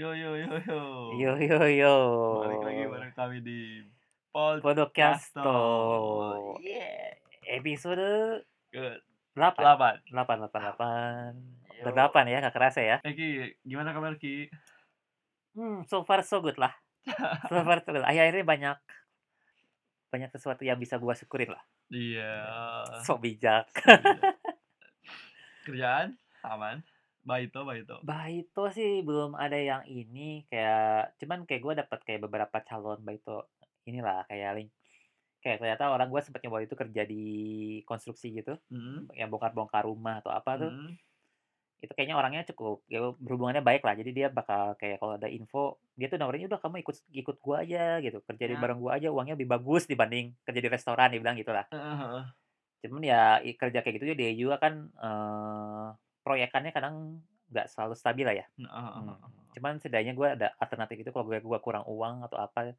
Yo yo yo yo. Yo yo yo. Balik lagi bareng kami di Podcasto. Podcasto. Yeah. Episode Ke 8. 8. 8 8 8. Yo. Udah 8 ya, gak kerasa ya. Eh Ki, gimana kabar Ki? Hmm, so far so good lah. So far so good. Akhir-akhir ini banyak banyak sesuatu yang bisa gua syukurin lah. Iya. So bijak. Iya. Kerjaan aman. Baito baito. Baito sih belum ada yang ini kayak cuman kayak gua dapat kayak beberapa calon Baito inilah kayak link kayak ternyata orang gua sempat nyoba itu kerja di konstruksi gitu Hmm. yang bongkar-bongkar rumah atau apa tuh Hmm. itu kayaknya orangnya cukup ya berhubungannya baik lah jadi dia bakal kayak kalau ada info dia tuh nawarin udah kamu ikut ikut gua aja gitu kerja di Ya. bareng gua aja uangnya lebih bagus dibanding kerja di restoran dia bilang gitu lah Heeh, heeh. cuman ya kerja kayak gitu dia juga kan eh, proyekannya kadang nggak selalu stabil lah ya Heeh, heeh, Hmm. cuman setidaknya gua ada alternatif itu kalau gue gua kurang uang atau apa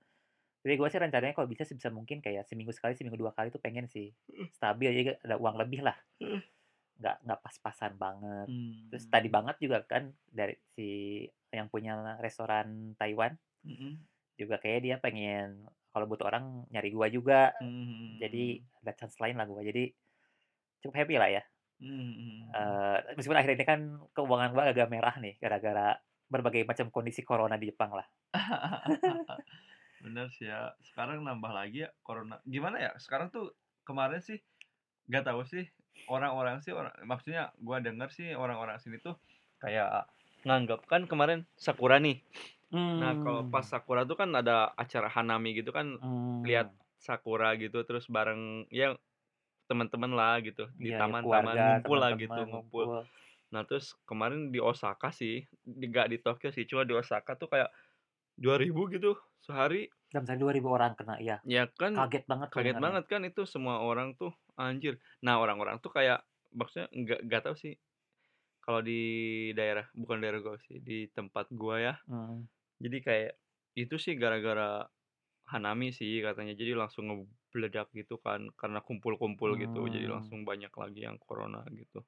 jadi gue sih rencananya kalau bisa sebisa mungkin kayak seminggu sekali seminggu dua kali tuh pengen sih stabil jadi ada uang lebih lah Hmm. nggak nggak pas-pasan banget Hmm. Terus tadi banget juga kan dari si yang punya restoran Taiwan Hmm. juga kayak dia pengen kalau butuh orang nyari gua juga. Hmm. Jadi ada chance lain lah gua. Jadi cukup happy lah ya. Hmm. Eh, meskipun akhir ini kan keuangan gua agak merah nih gara-gara berbagai macam kondisi corona di Jepang lah. Bener sih ya. Sekarang nambah lagi ya corona. Gimana ya? Sekarang tuh kemarin sih nggak tahu sih orang-orang sih orang maksudnya gua denger sih orang-orang sini tuh kayak nganggap kan kemarin Sakura nih. Nah, kalau pas Sakura tuh kan ada acara Hanami gitu kan Hmm. lihat Sakura gitu terus bareng ya teman-teman lah gitu di Iya, ya, taman-taman keluarga, ngumpul lah gitu ngumpul. Nah, terus kemarin di Osaka sih, di nggak di Tokyo sih, cuma di Osaka tuh kayak 2000 gitu sehari. Dalam sehari 2000 orang kena ya. Ya kan Kaget banget kaget banget kan itu semua orang tuh anjir. Nah, orang-orang tuh kayak maksudnya nggak nggak tahu sih kalau di daerah bukan daerah gua sih, di tempat gua ya. Hmm. Jadi kayak itu sih gara-gara Hanami sih katanya. Jadi langsung ngebledak gitu kan karena kumpul-kumpul gitu. Jadi Hmm. langsung banyak lagi yang corona gitu.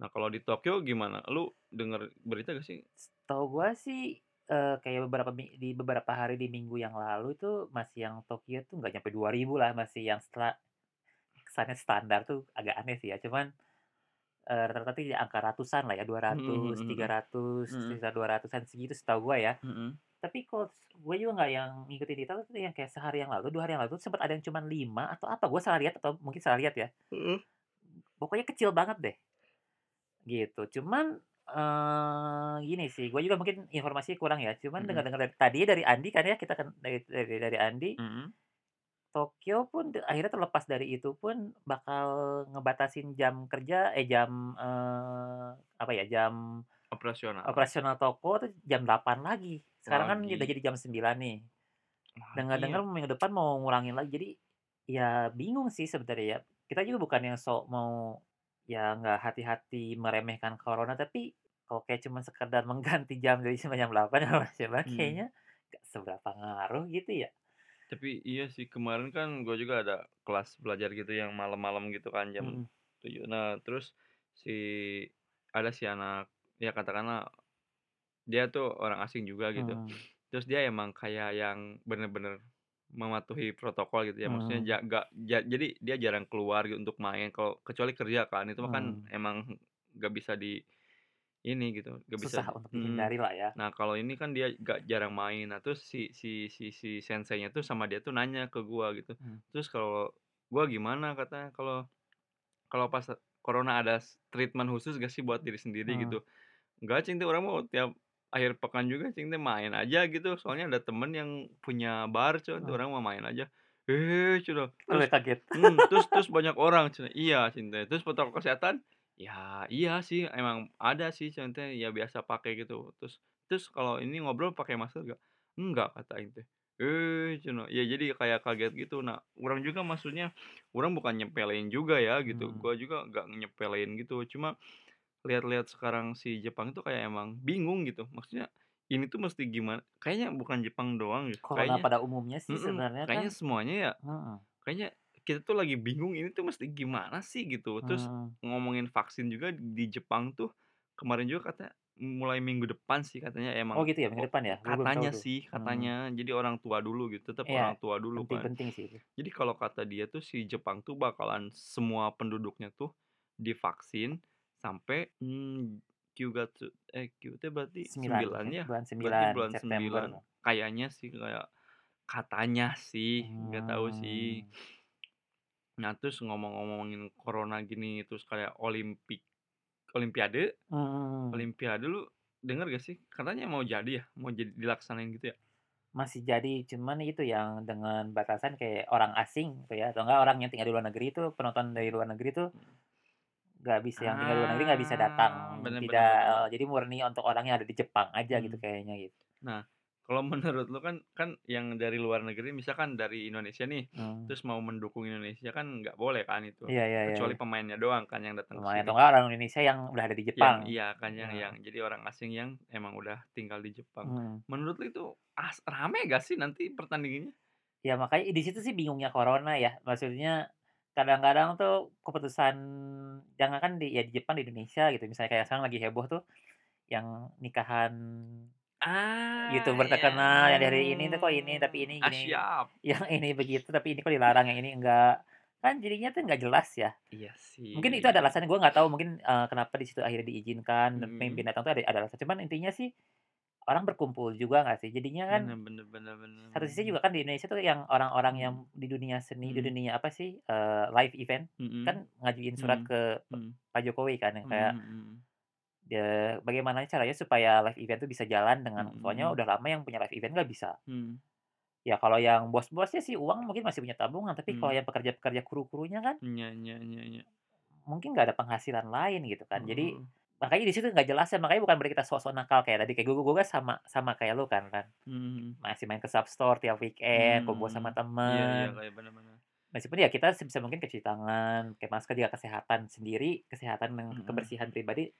Nah, kalau di Tokyo gimana? Lu denger berita gak sih? Tahu gua sih eh, kayak beberapa di beberapa hari di minggu yang lalu itu masih yang Tokyo tuh nggak nyampe 2000 lah masih yang setelah kesannya standar tuh agak aneh sih ya cuman eh, rata-rata di angka ratusan lah ya 200 Mhm, mhm, mhm. 300 Mhm. sekitar 200an segitu setahu gua ya Mhm. Tapi kalau gue juga nggak yang ngikutin detail tuh yang kayak sehari yang lalu dua hari yang lalu sempat ada yang cuman 5 atau apa gue salah lihat atau mungkin salah lihat ya pokoknya kecil banget deh gitu cuman eh gini sih gue juga mungkin informasinya kurang ya cuman Mhm. dengar-dengar dari tadi dari Andi kan ya kita kan dari dari, dari Andi. Tokyo pun akhirnya terlepas dari itu pun bakal ngebatasin jam kerja eh jam eh, apa ya jam Operasional. operasional toko tuh jam 8 lagi sekarang kan Lagi. udah jadi jam 9 nih dengar-dengar ya. minggu depan mau ngurangin lagi jadi ya bingung sih sebenarnya ya kita juga bukan yang sok mau ya nggak hati-hati meremehkan corona tapi kalau kayak cuma sekedar mengganti jam dari jam jam 8 sama jam 9, Hmm. kayaknya nggak seberapa ngaruh gitu ya Tapi iya sih kemarin kan gue juga ada kelas belajar gitu yang malam-malam gitu kan jam. 7. Nah, terus si ada si anak ya katakanlah dia tuh orang asing juga gitu. Hmm. Terus dia emang kayak yang bener-bener mematuhi protokol gitu ya. Maksudnya Hmm. ja- jadi dia jarang keluar gitu untuk main kalau kecuali kerja kan. Itu mah kan Hmm. emang nggak bisa di ini gitu, nggak bisa susah untuk Mm. dihindari lah ya Nah, kalau ini kan dia gak jarang main. Nah, terus si si si si senseinya tuh sama dia tuh nanya ke gua gitu. Hmm. Terus kalau gua gimana katanya kalau kalau pas corona ada treatment khusus gak sih buat diri sendiri Hmm. gitu. Enggak, cing teh orang mau tiap akhir pekan juga cing teh main aja gitu. Soalnya ada temen yang punya bar, cuy. Tuh Hmm. orang mau main aja. Eh, cuy. Lu Terus kaget Hmm, terus terus banyak orang cuy. Iya, cinta. Terus protokol kesehatan ya iya sih emang ada sih cinta ya biasa pakai gitu. Terus terus kalau ini ngobrol pakai masker gak? Enggak kata ente. Eh, cina. Ya jadi kayak kaget gitu. Nah, orang juga maksudnya orang bukan nyepelein juga ya gitu. Hmm. Gua juga gak nyepelein gitu. Cuma lihat-lihat sekarang si Jepang itu kayak emang bingung gitu. Maksudnya ini tuh mesti gimana? Kayaknya bukan Jepang doang gitu. corona Kayaknya pada umumnya sih Mm-mm, sebenarnya kan kayaknya semuanya ya Heeh. kayaknya kita tuh lagi bingung ini tuh mesti gimana sih gitu. Terus Hmm. ngomongin vaksin juga di Jepang tuh kemarin juga katanya mulai minggu depan sih katanya Oh emang gitu ya, minggu depan ya? Katanya sih, Mmm. katanya. Jadi orang tua dulu gitu, tetep Iya, orang tua dulu kan. penting-penting sih itu. Jadi kalau kata dia tuh si Jepang tuh bakalan semua penduduknya tuh divaksin sampai, mmm, Kyugatsu eh, teh berarti 9 9 ya, bulan Berarti 9 bulan September. 9. Kayaknya sih kayak katanya sih, nggak tahu sih. Mmm. Nah, terus ngomong-ngomongin corona gini, terus kayak olimpik olimpiade Mhm. olimpiade lu denger gak sih? Katanya mau jadi ya? Mau jadi dilaksanain gitu ya? Masih jadi, cuman itu yang dengan batasan kayak orang asing tuh ya, atau enggak orang yang tinggal di luar negeri itu, penonton dari luar negeri tuh Mhm. Nggak bisa yang tinggal di luar negeri nggak bisa Ah, datang. bener bener Tidak bener bener. jadi murni untuk orang yang ada di Jepang aja gitu Mmm. kayaknya gitu. Nah, kalau menurut lu kan kan yang dari luar negeri misalkan dari Indonesia nih, Mmm. terus mau mendukung Indonesia kan nggak boleh kan itu, Iya iya iya kecuali iya. pemainnya doang kan yang datang ke Lumayan atau enggak orang Indonesia yang udah ada di Yang Jepang. iya kan, yang Heeh. yang jadi orang asing yang emang udah tinggal di Jepang. Mhm. Menurut lu itu as rame gak sih nanti pertandingannya? Ya makanya di situ sih bingungnya corona ya, maksudnya kadang-kadang tuh keputusan jangankan di ya di Jepang, di Indonesia gitu, misalnya kayak sekarang lagi heboh tuh yang nikahan Ah, YouTuber iya. terkenal yang dari ini tuh kok ini, tapi ini Ah, gini, siap. yang ini begitu, tapi ini kok dilarang, yang ini enggak. Kan jadinya tuh nggak jelas ya. Iya Mungkin itu ada sih. alasannya, gue nggak tahu mungkin, eee, kenapa di situ akhirnya diizinkan Mhm. pemimpin datang tuh ada ada alasan. Cuman intinya sih orang berkumpul juga nggak sih? Jadinya kan Bener bener bener bener satu sisi juga kan di Indonesia tuh yang orang-orang yang Mhm. di dunia seni, di Mhm. dunia apa sih, eee, live event, Mhm. kan ngajuin surat Mhm. ke p Mhm. Pak Jokowi kan yang kayak mhm mhm. ya bagaimana caranya supaya live event itu bisa jalan dengan Mhm soalnya udah lama yang punya live event nggak bisa. Mhm. Ya kalau yang bos-bosnya sih uang mungkin masih punya tabungan, tapi kalau Mmm. yang pekerja-pekerja kru-krunya kan Iya iya iya iya. mungkin nggak ada penghasilan lain gitu kan. Heeh Jadi heeh. Makanya di situ nggak jelas ya, makanya bukan berarti kita sok-sok nakal kayak tadi, kayak gue gue sama sama kayak lu kan kan, mhm. masih main ke Substore tiap weekend, kumpul sama Mmm, iya iya, temen. kayak bener bener. Meskipun ya kita sebisa mungkin cuci tangan, pakai masker, jaga kesehatan sendiri, kesehatan dan Mhm. kebersihan pribadi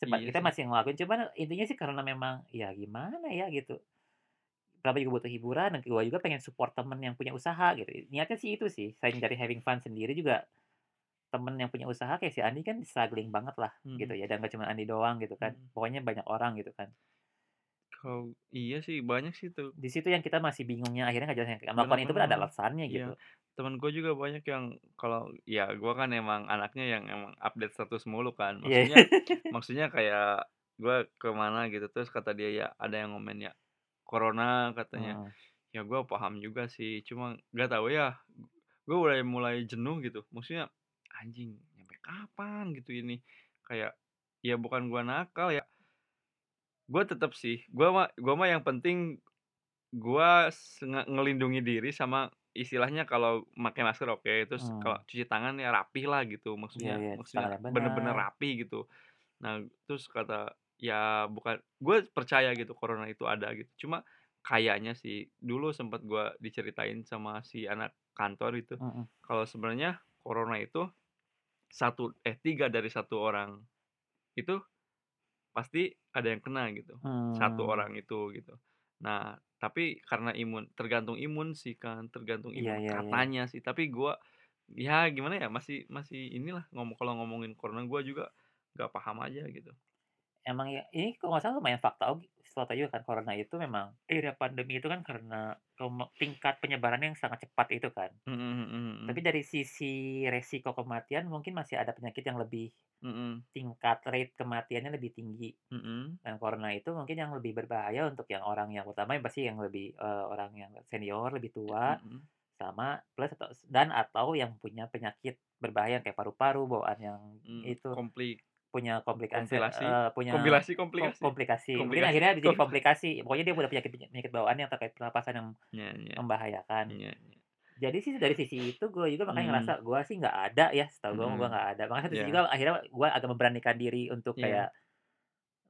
sempat Iya kita sih. masih ngelakuin, cuman intinya sih karena memang ya gimana ya gitu. Namanya juga butuh hiburan dan gua juga pengen support temen yang punya usaha gitu. Niatnya sih itu sih, selain dari having fun sendiri juga temen yang punya usaha kayak si Andi kan struggling banget lah gitu Mhm. ya, dan nggak cuma Andi doang gitu kan, Mhm. pokoknya banyak orang gitu kan. Kalau iya sih, banyak sih tuh. Di situ yang kita masih bingungnya akhirnya nggak jelas, yang melakukan itu pun ada alasannya Iya, gitu. temen gua juga banyak yang kalau ya gua kan emang anaknya yang emang update status mulu kan, Iya. maksudnya maksudnya kayak gua ke mana gitu, terus kata dia ya ada yang ngomen ya, "Corona," katanya. Heeh. Ya gua paham juga sih, cuma nggak tahu ya, gua mulai mulai jenuh gitu, maksudnya, "Anjing nyampe kapan gitu ini?" Kayak, ya bukan gua nakal ya gua tetep sih, gua mah gua mah yang penting gua ngelindungi diri sama istilahnya kalau make masker oke, terus kalau Mmm. cuci tangan ya rapih lah gitu, maksudnya cuci tangan maksudnya bener-bener bener. rapi gitu. Nah, terus kata ya bukan gue percaya gitu corona itu ada gitu, cuma kayaknya sih dulu sempet gua diceritain sama si anak kantor itu, Mhm. kalau sebenarnya corona itu 1 eh 3 dari 1 orang itu pasti ada yang kena gitu, 1 Mmm. orang itu gitu. Nah, tapi karena imun tergantung imun sih kan, tergantung Iya imun iya iya. katanya sih, tapi gua ya gimana ya, masih masih inilah ngomong kalau ngomongin corona gua juga nggak paham aja gitu. Emang ya ini kalau nggak salah lumayan fakta fakta juga kan corona itu memang era pandemi itu kan karena tingkat penyebarannya yang sangat cepat itu kan. Mhm mhm Tapi dari sisi resiko kematian mungkin masih ada penyakit yang lebih Mhm. tingkat rate kematiannya lebih tinggi. Mhm. Dan corona itu mungkin yang lebih berbahaya untuk yang orang yang utama yang pasti yang lebih, eee, orang yang senior, lebih tua, Mhm. sama plus atau dan atau yang punya penyakit berbahaya kayak paru-paru, bawaan yang Mmm, itu, komplik punya komplikasi kompilasi? eee, punya Kompilasi ko komplikasi? komplikasi. Mungkin Komplikasi? akhirnya jadi Kom komplikasi, pokoknya dia udah penyakit penya penyakit bawaan yang terkait pernapasan yang Iya iya. membahayakan. Iya iya. Jadi sih dari sisi itu gua juga makanya Mmm. ngerasa gua sih nggak ada ya, setahu mah gua Mhm. nggak ada. Makanya Iya. juga akhirnya gua agak memberanikan diri untuk Iya. kayak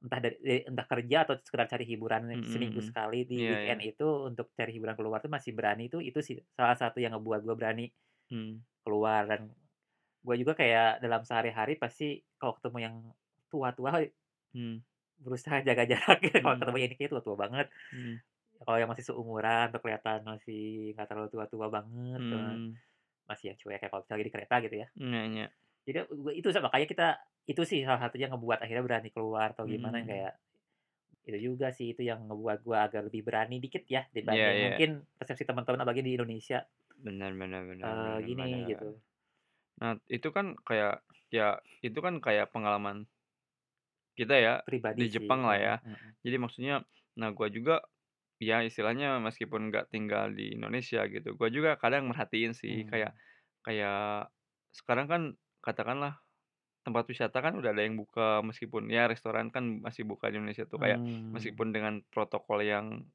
entah dari entah kerja atau sekedar cari hiburan Mhm seminggu mhm. sekali di Iya iya. weekend itu untuk cari hiburan keluar tuh masih berani itu itu sih salah satu yang ngebuat gua berani Mmm. keluar dan gua juga kayak dalam sehari-hari pasti kalau ketemu yang tua-tua Mmm. berusaha jaga jarak gitu kalau ketemu yang ini kayaknya tua-tua banget. Mhm. Kalau yang masih seumuran atau kelihatan masih nggak terlalu tua-tua banget kan, Mmm. masih yang cuek kayak kalau misalnya di kereta gitu ya. Iya iya. Jadi gua itu makanya kita Itu sih salah satunya ngebuat akhirnya berani keluar atau gimana Mmm. kayak itu juga sih, itu yang ngebuat gua agak lebih berani dikit ya Iya dibanding iya. mungkin persepsi teman-teman apalagi di Indonesia. Benar benar benar benar gini benar. gitu. Nah, itu kan kayak ya itu kan kayak pengalaman kita ya Pribadi di sih, Jepang lah heeh ya. heeh. Jadi maksudnya nah gua juga ya istilahnya meskipun nggak tinggal di Indonesia gitu, gua juga kadang merhatiin sih kayak Mmm. kayak sekarang kan katakanlah tempat wisata kan udah ada yang buka meskipun ya restoran kan masih buka di Indonesia tuh kayak Mmm. meskipun dengan protokol yang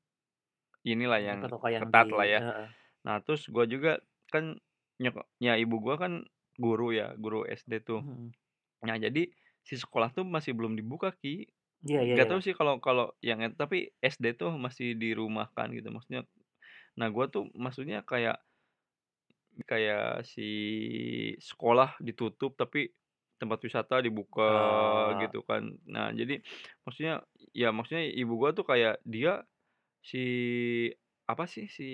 inilah Mhm, yang protokol yang ketat lah di ya. heeh. Nah, terus gua juga kan nyokapnya ibu gua kan guru ya, guru SD tuh. Mhm. Nah, jadi si sekolah tuh masih belum dibuka, Ki. Iya iya tahu iya. sih kalau kalau yang tapi SD tuh masih dirumahkan gitu maksudnya. Nah, gua tuh maksudnya kayak kayak si sekolah ditutup tapi tempat wisata dibuka Oh. gitu kan. Nah, jadi maksudnya ya maksudnya ibu gua tuh kayak dia si apa sih, si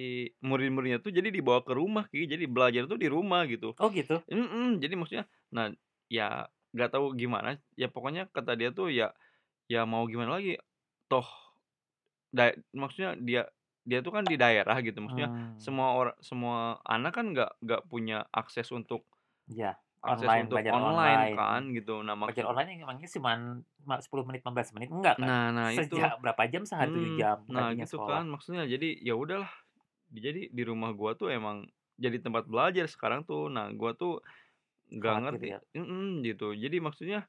murid-muridnya tuh jadi dibawa ke rumah, Ki. Jadi belajar tuh di rumah gitu. Oh, gitu? Mhm, jadi maksudnya nah ya nggak tahu gimana, ya pokoknya kata dia tuh ya ya mau gimana lagi, toh da maksudnya dia dia tuh kan di daerah gitu, maksudnya Mmm. semua ora semua anak kan nggak nggak punya akses untuk Iya, akses online, untuk belajar online online. kan gitu. Nah, Belajar maksud online yang emangnya cuman ma 10 menit, 15 menit, enggak kan? Nah nah itu. Seja berapa jam sehari 7 Mmm, jam nah gitu sekolah. kan maksudnya jadi ya udahlah, jadi di rumah gua tuh emang jadi tempat belajar sekarang tuh. Nah, gua tuh nggak ngerti ya? mhm, gitu. Jadi maksudnya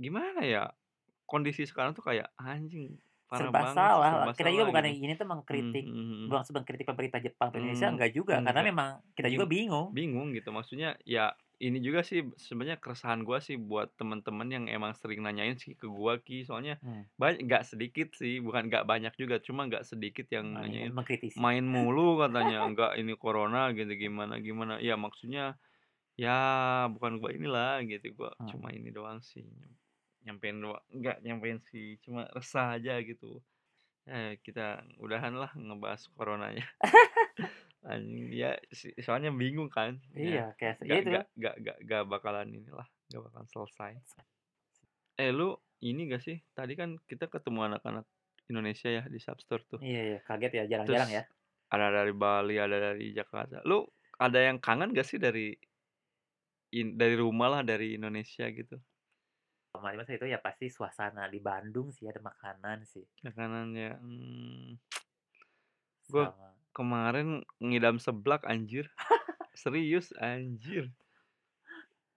gimana ya, kondisi sekarang tuh kayak, anjing parah Serba banget salah, serba kita juga bukannya gitu. ini tuh mengkritik mhm mhm. maksud mengkritik pemerintah Jepang Indonesia, Mmm, enggak juga, karena enggak, memang kita juga bing bingung. bingung gitu maksudnya ya ini juga sih sebenarnya keresahan gua sih buat temen-temen yang emang sering nanyain sih ke gua, Ki. Soalnya Mmm. bany nggak sedikit sih, bukan nggak banyak juga, cuma nggak sedikit yang nanyain, Mengkritisi. "Main mulu," katanya, "nggak ini corona gini gimana gimana." Ya maksudnya ya bukan gua inilah gitu, gua cuma Mhm. ini doang sih, nyampein doa nggak nyampein sih, cuma resah aja gitu. Eh, kita udahan lah ngebahas coronanya. Anjing ya si soalnya bingung kan, Iya, ya kayak ya nggak itu. nggak nggak nggak nggak bakalan inilah, nggak bakalan selesai. Eh, lu ini nggak sih, tadi kan kita ketemu anak-anak Indonesia ya di Substore tuh. Iya iya, kaget ya, jarang-jarang ya. ada dari Bali, ada dari Jakarta. Lu ada yang kangen nggak sih dari in dari rumah lah, dari Indonesia gitu? Paling itu ya pasti suasana di Bandung sih, ada makanan sih. Makanannya, mmm. Gua Sama. Kemarin ngidam seblak anjir. Serius, anjir.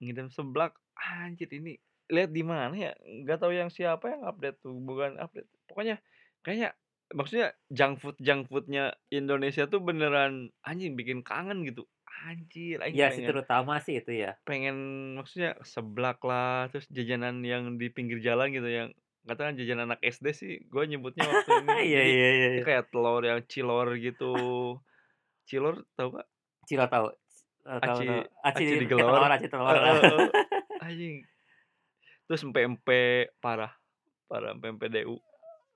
Ngidam seblak, anjir ini lihat di mana ya, nggak tahu yang siapa yang update tuh, bukan update, pokoknya kayaknya maksudnya junk food junk food-nya Indonesia tuh beneran anjing bikin kangen gitu. Anjir, Iya sih, pengen terutama sih itu ya. pengen maksudnya seblak lah, terus jajanan yang di pinggir jalan gitu yang katakan jajanan anak SD sih, gua nyebutnya waktu ini. Iya iya iya ya iya. kayak telur yang cilor gitu. Cilor tahu nggak? Cilor tahu, tahu tahu. Aci Aci aci telur digelor, aci telur, anjing. Terus empek-empek, parah parah, empek-empek DU.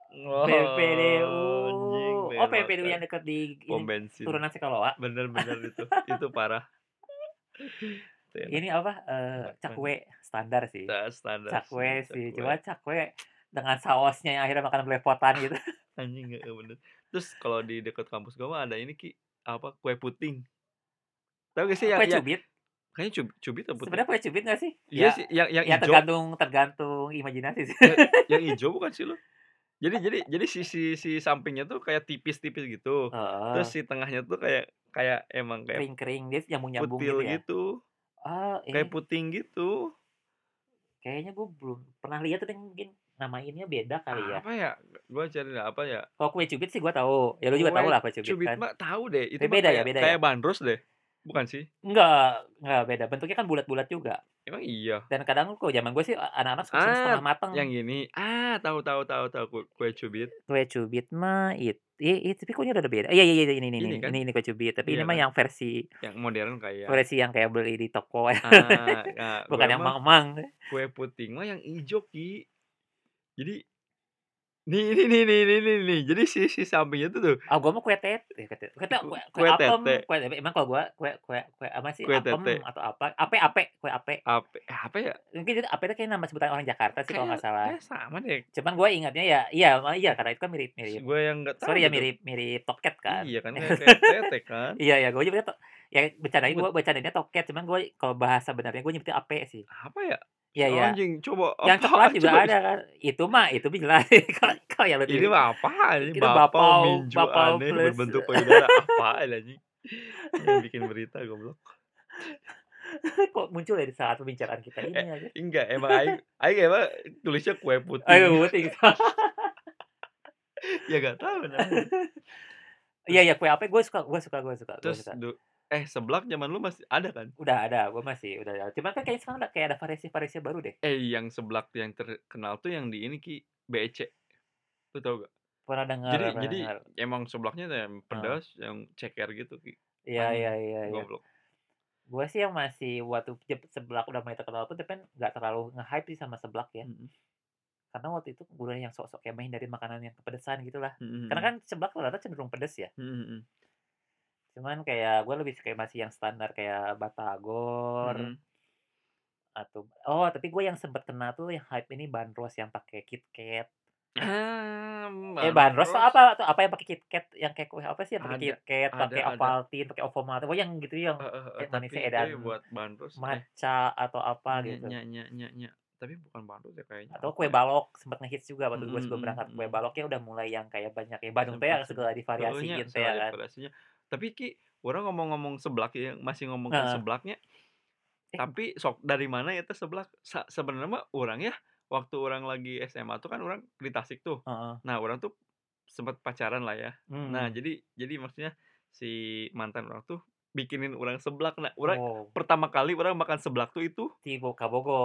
PPDU, Wah, anjing oh PPDU makan. yang dekat di Pom ini, bensin. turunan Sekaloa? Bener bener itu, itu parah. Ini apa, banget. cakwe, standar sih. Standar Cakwe sih, cuma cakwe dengan saosnya yang akhirnya makan belepotan gitu. Anjing, heeh, bener. Terus kalau di dekat kampus gua mah ada ini, Ki, apa, kue puting. Tahu nggak sih yang kue ya cubit? kayaknya cub cubit apa puting? Sebenarnya kue cubit nggak sih? Iya Ya sih, yang yang ya ijo. tergantung tergantung imajinasi sih. Ya yang ijo bukan sih lu? Jadi jadi jadi si si si sampingnya tuh kayak tipis-tipis gitu, terus Heeh. si tengahnya tuh kayak kayak emang kayak Kering-kering, dia nyambung-nyambung kutil gitu ya? gitu, Oh, kayak ini puting gitu. Kayaknya gua belum pernah lihat tapi mungkin nama ininya beda kali ya. Apa ya, gua cari apa ya? Kalau kue cubit sih gua tahu, ya lu juga Kue tahulah kue cubit cubit kan. mah tahu deh, itu Tapi beda ya kayak beda ya? kayak bandros deh, bukan sih? Enggak enggak, beda, bentuknya kan bulat-bulat juga. Emang iya? Dan kadang kalau zaman gua sih anak-anak suka Ah, setengah mateng. yang ini, ah, tahu tahu tahu tahu, ku kue cubit. Kue cubit mah it i i tapi kok ini rada beda, iya iya iya, ini ini Ini ini kan? ini ini kue cubit, tapi Iya ini mah kan? yang versi Yang modern kayak versi yang kayak beli di toko, Ah, nah, bukan yang mang-mang. kue puting mah yang ijo, Ki. Jadi Nih nih nih nih nih nih nih, jadi si si sampingnya tuh tuh Ah, gua mah kue tete, kue tete kue te Ku kue kue kue apem, tete. kue tete emang kalau gua kue kue kue apa sih, Kue apem tete. atau apa, ape-ape, kue ape. Ape apa ya? Mungkin itu ape itu kayaknya nama sebutan orang Jakarta sih kalau nggak salah. kayaknya sama deh. Cuman gua ingatnya ya iya iya karena itu kan mirip-mirip Gua yang nggak tahu sorry ya gitu. mirip mirip toket kan. Iya kan kayak kayak tete kan. Iya iya, gua nyebutnya to ya bercandanya Bet gua bercandanya toket, cuman gua kalau bahasa benernya gua nyebutnya ape sih. Apa ya? Iya iya. Anjing coba Yang coklat apaan juga coba? ada kan, itu mah itu jelas kalau yang Ini lebih mah apaan ini? Itu Bapau bapau minju bapau aneh plus berbentuk payudara, apaan anjing? Yang bikin berita goblok. Kok muncul ya di saat pembicaraan kita ini Eh, aja. enggak emang aing aing emang tulisnya kue puting. Ayo putih. Ya nggak tahu namanya. Iya iya, kue ape gua suka gua suka gua suka gua Terus suka. du eh seblak zaman lu masih ada kan? Udah ada, gua masih udah ada. Cuman kan kayaknya sekarang udah kayak ada variasi-variasi baru deh. Eh yang seblak yang terkenal tuh yang di ini Ki, BEC. Lu tahu gak? Pernah dengar Jadi pernah jadi dengar. emang seblaknya tuh yang pedas, yang ceker gitu Ki. Iya iya iya iya. goblok. Gua sih yang masih waktu seblak udah mulai terkenal pun tapi kan nggak terlalu nge-hype sih sama seblak ya. Mhm. Karena waktu itu udah yang sok-sok kayak menghindari makanan yang kepedesan gitulah. Mhm Karena mhm. kan seblak rata-rata cenderung pedes ya. Mhm mhm. Cuman kayak gua lebih suka masih yang standar kayak batagor Mhm. atau oh tapi gue yang sempet kena tuh yang hype ini bandros yang pakai KitKat. Ah, Eh, bandros tuh apa tuh apa yang pakai KitKat yang kayak kue apa sih yang pakai KitKat, pakai. Ovaltine, pakai Ovomaltine, pokoknya yang gitu yang heeh, kayak tapi manisnya edan buat bandros eh atau apa nya gitu. nya nya nya nya, tapi bukan bandros ya kayaknya, Atau kue ya? balok sempet ngehits juga waktu Mhm gua sebelum mhm berangkat, kue mhm. baloknya udah mulai yang kayak banyak ya Bandung teh Sempet ya segala divariasiin teh ya kan. variasinya. Tapi Ki, urang ngomong-ngomong seblak ya, masih ngomongin Heeh. seblaknya, Eh. tapi sok dari mana eta seblak? Sa sebenarnya mah urang yah, waktu urang lagi SMA tuh kan urang di Tasik tuh. Heeh. Nah, urang tuh sempet pacaran lah ya. Nah, Mmm. jadi jadi maksudnya si mantan urang tuh bikinin urang seblak. Nah, urang Oh. pertama kali urang makan seblak tuh itu Ti Bo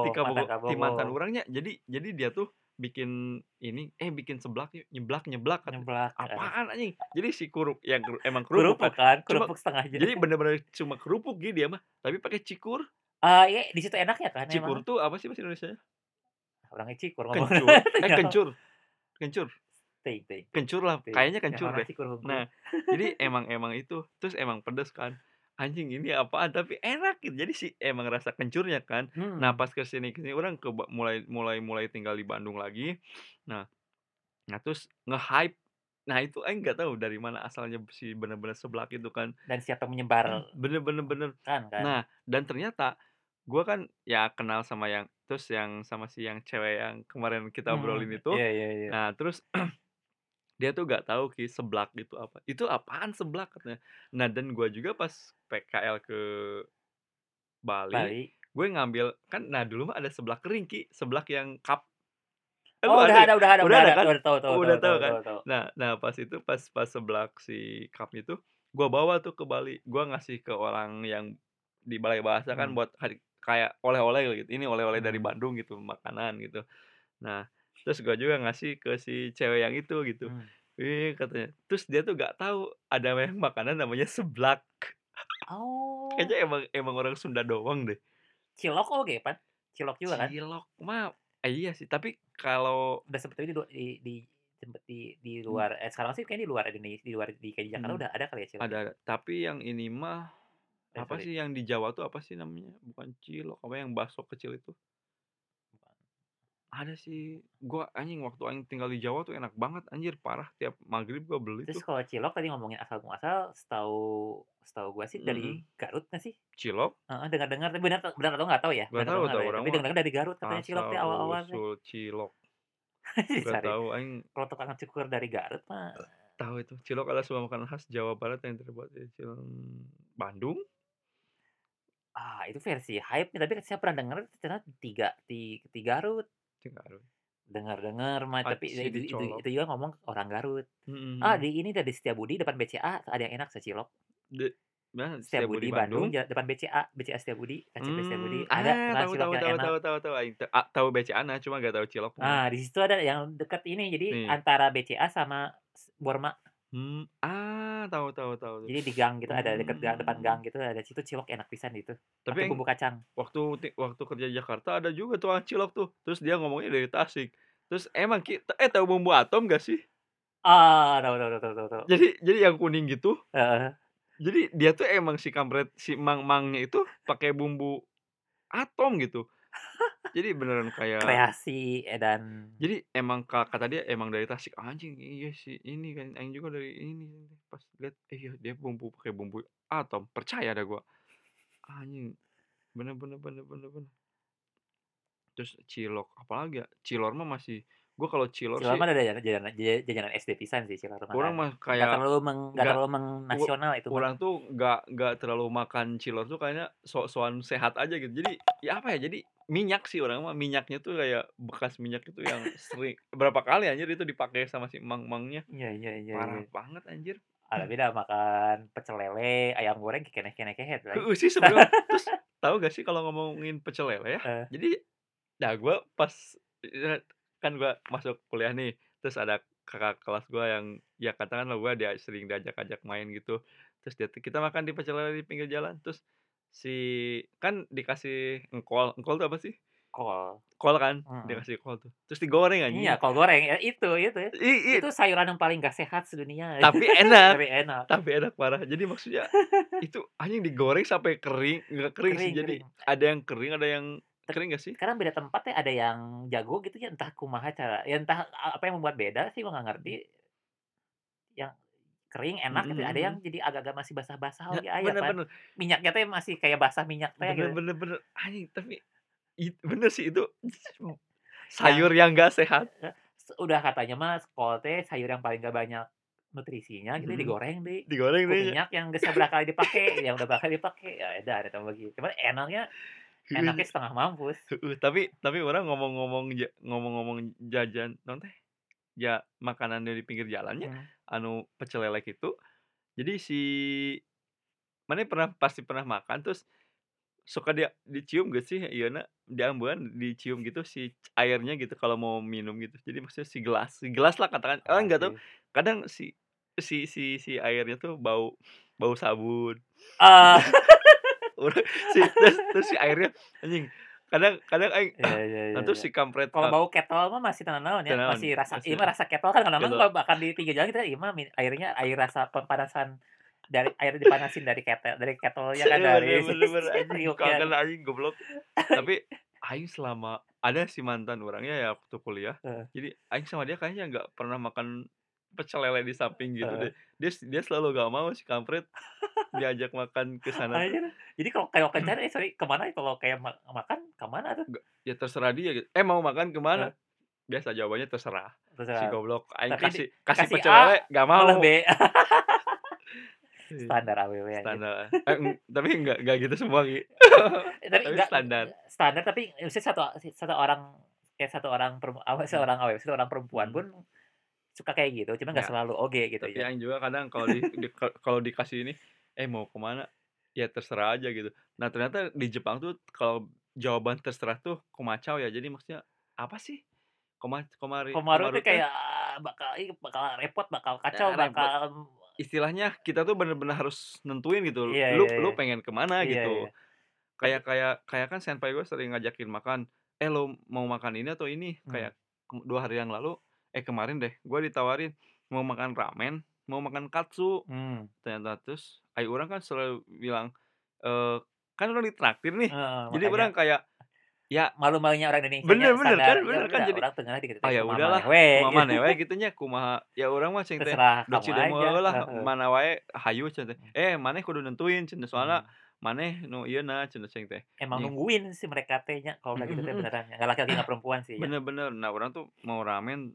ti Kabogo, mantan Kabogo mantan Kabogo. urangnya. Jadi jadi dia tuh bikin ini, "Eh, bikin seblak yuk, nyeblak-nyeblak," katanya. Nyeblak, heeh. Apaan anjing? Jadi si keruk yang emang kerupuk Kerupuk kan, kan, cuma kerupuk setengah jadi jadi. bener-bener cuma kerupuk Ki dia mah, tapi pakai cikur. Ah, iya di situ enaknya kan Cikur emang. tuh apa sih bahasa Indonesianya? Orangnya cikur Kencur, eh kencur kencur. Kencur lah, kayaknya kencur deh. Nah, jadi emang emang itu, terus emang pedes kan. Anjing ini apaan, tapi enak gitu. Jadi si emang rasa kencurnya kan. Nah, Mhm. pas ke sini ke sini urang ke mulai mulai mulai tinggal di Bandung lagi. Nah nah terus nge-hype. Nah, itu aing nggak tahu dari mana asalnya si bener-bener seblak itu kan. Dan siapa menyebar Bener bener bener. kan kan. Nah, dan ternyata gua kan ya kenal sama yang terus yang sama si yang cewek yang kemarin kita obrolin Mhm, itu. iya iya iya. Nah, terus dia tuh nggak tahu Ki seblak itu apa. "Itu apaan seblak?" katanya. Nah, dan gua juga pas PKL ke Bali, Bali. gue ngambil kan nah dulu mah ada seblak kering Ki, seblak yang cup. Eh, Oh, udah ada ada ya? udah ada Udah udah ada kan? Udah tahu tahu udah tahu kan? tahu tahu. Nah nah pas itu pas pas seblak si cup itu, gua bawa tuh ke Bali. Gua ngasih ke orang yang di balai bahasa kan Mmm. buat hari kayak oleh-oleh gitu. Ini oleh-oleh dari Mmm. Bandung gitu, makanan gitu. Nah, terus gua juga ngasih ke si cewek yang itu gitu. Mmm. "Ih," katanya. Terus dia tuh nggak tahu ada yang makanan namanya seblak. Oh. Kayaknya emang emang orang Sunda doang deh. Cilok oge pan? Cilok juga kan? Cilok mah eh, iya sih, tapi kalau Udah sempet tapi di di di di di Mmm. luar eh, sekarang sih kayaknya di luar Indonesia di luar di kayak di Jakarta Mhm. udah ada kali ya cilok Ada ada. Tapi yang ini mah Eh, apa sorry. sih yang di Jawa tuh apa sih namanya? Bukan cilok, apa yang bakso kecil itu? Ada sih. Gua anjing waktu aing tinggal di Jawa tuh enak banget anjir, parah. Tiap maghrib gua beli Terus kalau cilok tadi ngomongin asal muasal, setahu setahu gua sih dari Mhm. Garut nggak sih? Cilok? Heeh, dengar-dengar tapi benar benar atau nggak tahu ya, Nggak tahu tahu ya, orang tapi mah dengar-dengar dari Garut katanya cilok teh awal-awal teh. asal-usul cilok. Nggak tahu aing Kalau tukang cukur dari Garut mah tahu itu. Cilok adalah sebuah makanan khas Jawa Barat yang terbuat dari cil Bandung? Ah, itu versi hype nih, tapi saya pernah dengar ternyata tiga di Garut. Itu Garut. Dengar-dengar mah, tapi itu itu dicolok. itu juga ngomong orang Garut. Mhm Ah, mhm. di ini dari Setiabudi depan BCA ada yang enak secilok. De mana? Setiabudi Setiabudi Bandung, Bandung? depan BCA, BCA Setiabudi, KCP Setiabudi, Mmm, ada ah, kan tahu cilok tahu tahu tahu tahu tahu. A tahu BCA-na, cuma nggak tahu ciloknya. Nah, di situ ada yang dekat ini, jadi Nih. antara BCA sama Borma. Mmm, ah, tahu tahu tahu. Jadi di gang gitu, ada deket gang depan gang Mmm. gitu, ada situ cilok enak pisan di itu, Tapi bumbu kacang. waktu waktu kerja di Jakarta ada juga tukang cilok tuh, terus dia ngomongnya dari Tasik. Terus emang ki eh, tahu bumbu atom nggak sih? Ah, tahu tahu tahu tahu tahu. Jadi jadi yang kuning gitu Heeh. jadi dia tuh emang si kampret si mang-mangnya itu pakai bumbu atom gitu. Jadi beneran kayak Kreasi edan jadi emang ka kata dia emang dari Tasik, "Anjing iya sih ini kan, aing juga dari ini." Pas lihat, iya dia bumbu pakai bumbu atom, percaya dah gua. Anjing, bener bener bener bener bener. Terus cilok, apalagi ya, cilor mah masih gua kalau cilor Cilor sih mah ada jajanan jajanan ja jajanan SD pisan sih cilor mah Kurang kan. mah kayak terlalu meng nggak nggak terlalu meng nasional itu mah. urang tuh nggak nggak terlalu makan cilor tuh kayaknya sok-sokan sehat aja gitu. Jadi, ya apa ya, jadi minyak sih urang mah, minyaknya tuh kayak bekas minyak itu yang sering berapa kali anjir itu dipakai sama si mang-mangnya. Iya iya iya Parah iya. banget anjir. Ada beda makan pecel lele, ayam goreng keneh-keneh kehet lai. Heeh sih sebenarnya. Terus tahu gak sih kalau ngomongin pecel lele ya, Heeh. jadi nah gua pas eee, kan gua masuk kuliah nih, terus ada kakak kelas gua yang ya katakanlah gua dia sering diajak-ajak main gitu. Terus dia kita makan di pecel lele di pinggir jalan, terus si kan dikasih engkol, engkol tuh apa sih? Kol. Kol kan, Mhm. dikasih kol tuh, terus digoreng Iya, anjing. kol goreng, ya itu itu. I i Itu sayuran yang paling gak sehat sedunia. Tapi enak Tapi enak. tapi enak parah. Jadi maksudnya itu anjing digoreng sampai kering, nggak kering sih, Kering jadi kering. ada yang kering, ada yang Ter kering nggak sih? sekarang beda tempat ya, ada yang jago gitu ya, entah kumaha cara ya entah apa yang membuat beda sih gua nggak ngerti. Yang kering enak Mhm gitu, ada yang mhm. jadi agak-agak masih basah-basah Ya, oge aya bener pan. bener. Minyaknya teh masih kayak basah minyak teh Bener gitu. bener bener. Anjing, tapi it bener sih itu Yang sayur yang nggak sehat. e udah katanya mah kol teh sayur yang paling gak banyak nutrisinya gitu, digoreng deui. Digoreng Ku deui nya. minyak yang geus saberapa kali dipake, yang udah berapa kali dipake, ya edan eta mah gitu. Cuman enaknya enaknya setengah mampus. Heeh, tapi tapi orang ngomong-ngomong ngomong-ngomong jajan naon teh, ja makanan dari pinggir jalannya, Mhm. anu pecel lele itu, jadi si maneh pernah pasti pernah makan terus suka dia dicium gak sih ieuna, di ambegan dicium gitu si airnya gitu kalau mau minum gitu. Jadi maksudnya si gelas si gelas lah katakan, ah, nggak tahu, Pasti. kadang si si si si airnya tuh bau bau sabun. Ah. Urang si terus terus si airnya anjing, kadang kadang aing, Iya ah, iya nah iya terus iya. si kampret, Kalau eee bau ketol mah masih teu naon Teu ya, masih rasa masih mah rasa ketol kan ketol. kalau makan di pinggir jalan kita, ieu mah mi airnya air rasa pemanasan dari air dipanasin dari ketel dari ketelnya kan, Bener dari si si kangen anjing goblok. Tapi aing selama ada sih mantan urangnya ya waktu kuliah, Heeh. jadi aing sama dia kayaknya nggak pernah makan pecel lele di samping gitu Heeh. deh. Dia dia selalu gak mau si kampret diajak makan ke sana jadi kalau kayak kencan eh sorry, ke mana kalau kayak ma makan ke mana tuh? Ya terserah dia gitu, "Eh mau makan ke Heeh. mana?" Biasa jawabannya, "Terserah." Si Terserah. goblok, aing kasih kasih kasih pecel A, lele, gak malah mau. B. Iya. Standar anjir. Standar, eh, tapi nggak nggak gitu semua Gi. Eh, tapi Tapi enggak standar. standar tapi maksudnya satu satu orang kayak satu orang perem awe Hmm. seorang awewe, satu orang perempuan Mhm. pun suka kayak gitu, cuma nggak Ya. selalu oge gitu Tapi ya. aing juga kadang kalau di di ka kalau dikasih ini, "Eh mau ke mana?" Ya terserah aja gitu. Nah ternyata di Jepang tuh kalau jawaban terserah tuh komacau ya, jadi maksudnya apa sih? Koma komari Komaru komaru tuh kayak bakal bakal repot, bakal kacau, Ya repot. bakal Istilahnya kita tuh bener-bener harus nentuin gitu, Iya lu iya lu iya. pengen ke mana Iya gitu. iya. Kayak kayak kayak kan senpai gue sering ngajakin makan, "Eh lu mau makan ini atau ini?" Mmm. Kayak 2 hari yang lalu, eh kemarin deh, gua ditawarin mau makan ramen, mau makan katsu. Mmm. Ternyata terus ai urang kan selalu bilang, eee, kan urang ditraktir nih, Heeh, jadi makanya urang kayak ya malu-malunya orang Indonesianya Bener bener kan ya bener kan jadi, urang teu ngeunah di kitu ah ya udahlah, maneh we kumaha gitu. maneh we kitu nya, kumaha ya urang mah cing teh, "Doci demo heeh. mana wae hayu," cenah teh. Mmm. "Eh maneh kudu nentuin," cenah, "soalna Mmm. maneh nu ieuna," cenah cing teh. Emang nungguin si mereka teh nya, kalau udah Mhm gitu teh beneran, nggak laki-laki nggak perempuan sih ya. Bener bener. Nah urang tuh mau ramen,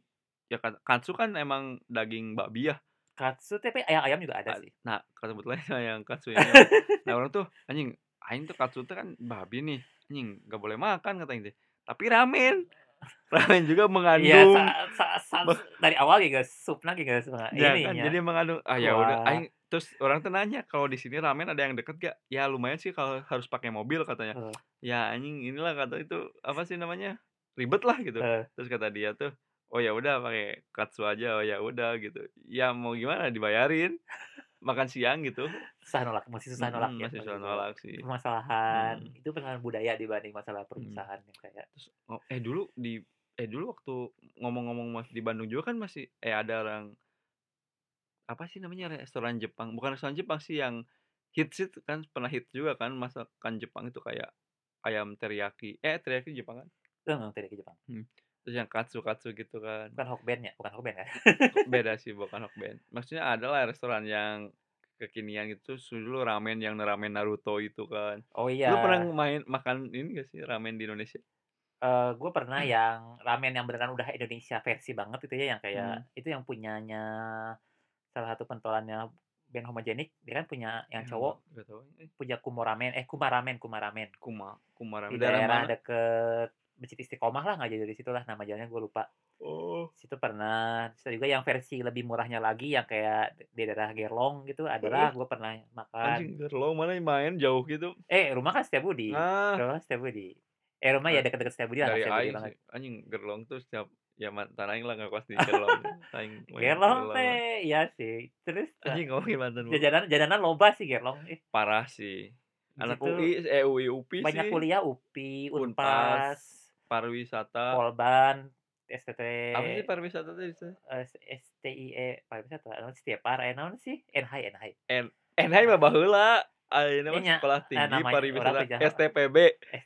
ya katsu kan emang daging babi ya. Katsu tapi ayam-ayam juga ada Ad sih. nah kebetulan yang katsu ini. Nah urang tuh, "Anjing, aing tuh katsu teh kan babi nih, anjing gak boleh makan," kata aing teh. Tapi ramen, ramen juga Iya, mengandung sa sa sa dari awal juga supna geus mah Ya kan, ininya. jadi mengandung ah ya udah Kuah. aing terus orang tuh nanya, "Kalau di sini ramen ada yang deket gak?" "Ya lumayan sih kalau harus pakai mobil," katanya. Heeh. "Ya anjing inilah," kata itu, apa sih namanya, "ribet lah," gitu. Heeh. Terus kata dia tuh, "Oh ya udah pakai katsu aja." Oh ya udah gitu. Ya mau gimana dibayarin, makan siang gitu. Susah nolak, masih susah nolak Mhm, ya masih susah gua. nolak sih. Permasalahan Mhm. itu permasalahan budaya dibanding masalah perusahaan yang kayak Terus oh eh dulu di Eh, dulu waktu ngomong-ngomong masih di Bandung juga kan masih eh, ada orang apa sih namanya, restoran Jepang, bukan restoran Jepang sih yang hits itu kan, pernah hits juga kan masakan Jepang itu kayak ayam teriyaki eh, teriyaki Jepang kan? Heeh, teriyaki Jepang. Hmm, terus yang katsu-katsu gitu kan. Bukan Hokben ya? Bukan Hokben kan? Beda sih, bukan Hokben. Maksudnya ada lah restoran yang kekinian gitu, dulu ramen yang ramen Naruto itu kan. Oh, Lu pernah iya. main makan ini nggak sih, ramen di Indonesia? Eee, gue pernah yang ramen yang beneran udah Indonesia versi banget itu ya, yang kayak itu yang punyanya salah satu pentolannya Band Homogenic, dia kan punya yang Eh, nggak cowok eh. punya Kumo Ramen eh, Kuma Ramen Kuma Ramen. Kuma Kuma Di Ramen, daerah daerah deket Masjid Istiqomah lah, nggak jauh dari situ lah, nama jalannya gue lupa. Oh. Situ pernah, terus juga yang versi lebih murahnya lagi yang kayak di daerah Gerlong gitu, adalah gue pernah makan. Anjing Gerlong mana main jauh gitu. Eh, rumah kan Setiabudi, Ah. rumah. Eh, rumah ya Eh, deket-deket Setiabudi lah, nggak dari Setiabudi aing banget. sih, anjing Gerlong tuh setiap ya mantan aing lah ngekos di Gerlong, aing Gerlong lah. teh iya sih, terus Anjing ngomongin mantan jajanan jajanan loba sih Gerlong, ih. Parah sih. Anak UI eh, UI, UPI banyak sih. kuliah UPI, Unpad, Unpas, pariwisata. Polban, STT Apa sih pariwisata disebutnya? eee, STIE pariwisata, naon sih Tiepar, eh, naon sih? Enhai Enhai. En Enhai mah baheula, ayeuna Iya mah Sekolah eh, Tinggi namanya urang Pariwisata STPB.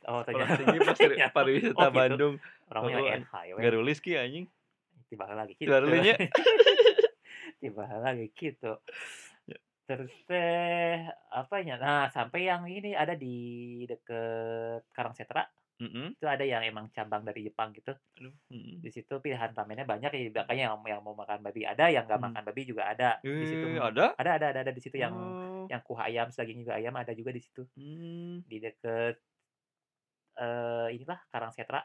oh Sekolah Tinggi nyaho Pariwisata oh gitu, Bandung. Heueuh, Enhai we. garulis kieu anjing. Ti baheula ge kitu. Garulis nya. Ti baheula ge kitu. Ya. Terus teh, apa nya, nah sampai yang ini ada di deket Karangsetra, Mhm. itu ada yang emang cabang dari Jepang gitu. Mhm. Di situ pilihan ramennya banyak ya, makanya yang yang mau makan babi ada, yang nggak Mhm. makan babi juga ada di situ. Eh, ada? Ada ada ada ada di situ yang Oh. yang kuah ayam, daging juga ayam ada juga di situ. Mmm. Di deket eee, inilah Karangsetra,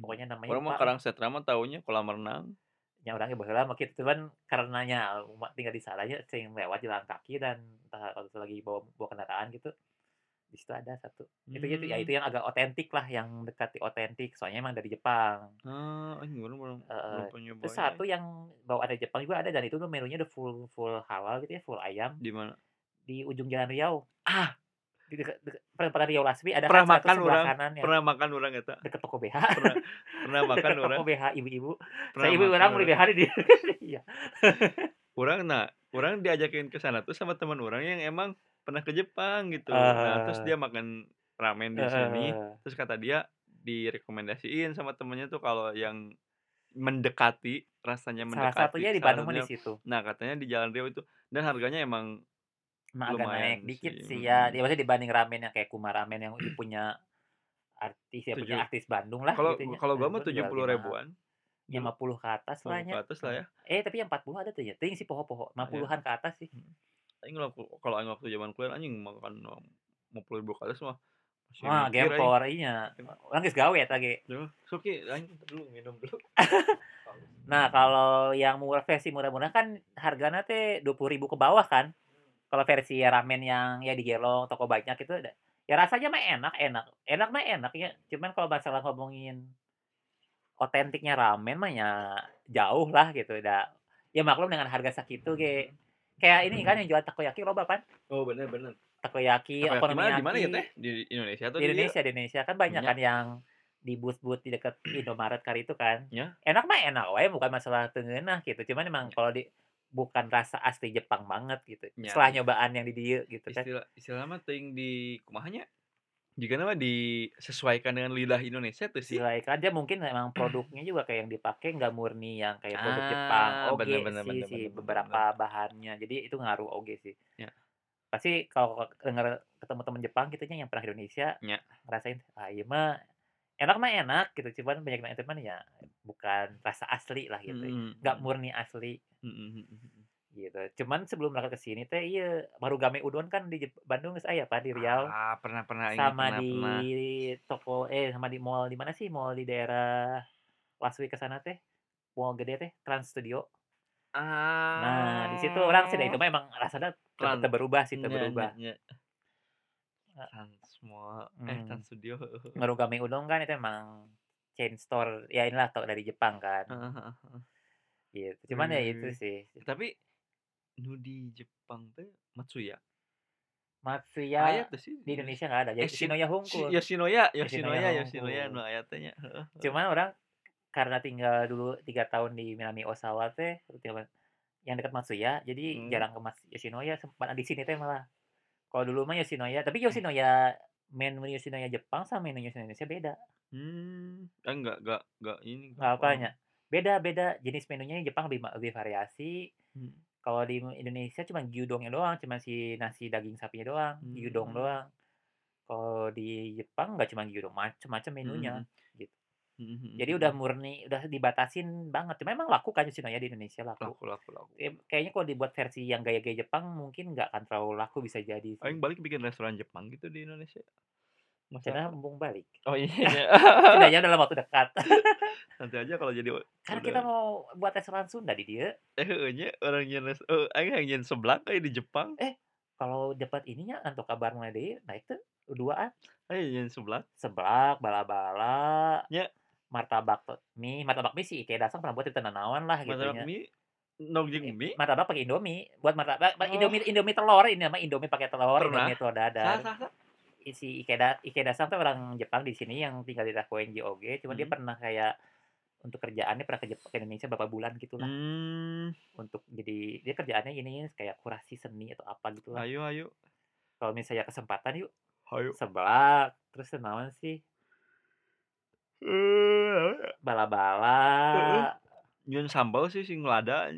pokoknya namanya Urang mah lupa lah. Karangsetra mah taunya kolam renang. Nya urang ge baheula mah kitu, cuman karenanya tinggal di sananya sering lewat jalan kaki dan entah itu lagi bawa bawa kendaraan gitu, di situ ada satu. Itu itu ya itu yang agak otentik lah, yang mendekati otentik, soalnya emang dari Jepang. Ah, urang belum belum Heeh. pernah Terus satu aing. yang bawaan dari Jepang juga ada dan itu tuh menunya udah full full halal gitu ya, full ayam. Di mana? Di ujung Jalan Riau. Ah. Di deket deket perempatan Riau Lasmi ada Pernah kan makan urang, kanan yang pernah makan urang eta. deket toko BH. Pernah pernah makan Deket toko. BH ibu-ibu. Pernah Saya ibu beli urang. BH di. Iya. Urang nah, urang diajakin ke sana tuh sama teman urang yang emang pernah ke Jepang gitu. Nah, terus Eh. dia makan ramen di Heeh sini, terus kata dia direkomendasiin sama temennya tuh kalau yang mendekati, rasanya Salah mendekati satunya di salah Bandung di situ. nah, katanya di Jalan Riau itu dan harganya emang Emang agak naik dikit sih, sih ya, ya maksudnya dibanding ramen yang kayak Kuma Ramen yang punya artis ya, punya artis Bandung lah kalau gitu nya, kalau gua mah tujuh puluh ribuan. Dulu. 50 ke atas lah 50 ke atas lah ya. Eh, tapi yang 40 ada tuh ya, teuing sih poho-poho, Ah, ya. 50-an ke atas sih. Aing kalau aing waktu zaman kuliah anjing makan 50.000 ke atas mah masih Wah, gempor inya. Urang geus gawe eta ge. Duh, sok ieu aing dulu minum dulu. Nah, kalau yang murah versi murah-murah kan hargana teh 20.000 ke bawah kan. Kalau versi ramen yang ya di Gerlong, toko banyak itu ya rasanya mah enak enak. Enak mah enak ya, cuman kalau masalah ngomongin otentiknya ramen mah ya jauh lah gitu, da ya maklum dengan harga sakitu ge. Kayak ini kan yang jual takoyaki loba kan? Oh, bener bener. Takoyaki, Takoyaki mana di mana ya. Teh? Di Indonesia atau Di? Indonesia di Indonesia, kan banyak Nya. kan yang di booth-booth di dekat Indomaret kali itu kan. Nya. Enak mah enak wae, bukan masalah teu ngeunah gitu, cuman emang Nya. kalau di bukan rasa asli Jepang banget gitu. Nya, Setelah nyobaan yang di dieu gitu kan. Istilah istilah mah teuing di kumaha nya? Jigana mah disesuaikan dengan lidah Indonesia tuh sih. Disesuaikan, dia mungkin memang produknya juga kayak yang dipakai nggak murni yang kayak produk Jepang Ah, oge bener bener sih bener si bener beberapa bener. bahannya. Jadi itu ngaruh oge sih. Ya. Pasti kalau denger ketemu temen Jepang gitu nya yang pernah ke Indonesia, Nya. ngerasain, "Ah, ieu mah enak mah enak," gitu, cuman banyak yang cuman ya bukan rasa asli lah gitu, Mhm nggak mhm. murni asli. Mhm mhm mhm. Gitu. Cuman sebelum berangkat ke sini teh ieu, Marugame Udon kan di Bandung geus aya Pak, di Riau. Ah, pernah pernah, aing Sama pernah di pernah. toko eh, sama di mall di mana sih, mall di daerah Laswi ke sana teh, mall gede teh, Trans Studio. Nah, di situ urang sih da itu Ah. mah emang rasana teu Tran teu berubah sih, nya nya berubah. nya. E Trans Mall, eh, Mmm. Trans Studio. Marugame Udon kan itu emang chain store, ya inilah tau dari Jepang kan. Heeh heeh heeh. Gitu, cuman ya itu Wih, sih. tapi nu di Jepang teh Matsuya? Matsuya Aya teu sih di di Indonesia? Nggak ada, Eh, ya Shin Shinoya Shi Hungkul. Yoshinoya Yoshinoya Yoshinoya Yoshinoya nu Hungkul. aya teh nya, heeh heeh. Cuman urang karena tinggal dulu 3 tahun di Minami Osawa teh, yang dekat Matsuya, jadi Mmm. jarang ke mas Yoshinoya, sempat di sini teh malah. Kalau dulu mah Yoshinoya, tapi Mmm. Yoshinoya menu Yoshinoya Jepang sama menu Yoshinoya Indonesia beda. Mmm, eh, nggak nggak nggak ini, nggak Nggak paham. apanya, beda beda, jenis menunya Jepang lebih lebih variasi. Mmm. Kalau di Indonesia cuman gyudongnya doang, cuma si nasi daging sapinya doang, gyudong Mmm. doang. Kalau di Jepang nggak cuma gyudong, macem-macem Mhm menunya, mhm. gitu. Mhm mhm Jadi udah mhm. murni, udah dibatasin banget, cuma emang laku kan Yoshinoya di Indonesia, laku. Laku laku laku. Kayaknya kayaknya kalau dibuat versi yang gaya-gaya Jepang mungkin nggak akan terlalu laku, bisa jadi sih. Paling balik bikin restoran Jepang gitu di Indonesia. Masa Rencana mumpung balik. oh iya ya. Setidaknya dalam waktu dekat. Nanti aja kalau jadi Kan udah kita mau buat restoran Sunda di dieu. Eh, heuh nya, urang nyeun res eee, aing hayang nyeun seblak euy di Jepang. Eh, kalau dapat ininya Nanto Kabar mulai deui naik teh, duaan. Hayang nyeun seblak. Seblak, bala-bala, Nya. martabak mie, martabak mie si Ikeda Dasang pernah buat di teu nanaon lah gitu Martabak mie, I mie? martabak pakai Indomie, buat martabak Oh. Indomie Indomie telur, ini mah Indomie pakai telur, Pernah. Indomie telur dadar. saha saha? I si Ikeda Ikeda Dasang tuh orang Jepang di sini yang tinggal di Rakuenji oge, cuma dia Mhm. pernah kayak untuk kerjaannya pernah ke Jep ke Indonesia berapa bulan gitulah. Mmm. Untuk jadi dia kerjaannya ini kayak kurasi seni atau apa gitulah. Hayu hayu. Kalau misalnya kesempatan yuk. Hayu. Seblak, terus naon sih? Eee, naon ya? Heeh. Bala-bala. Nyieun sambal sih sing lada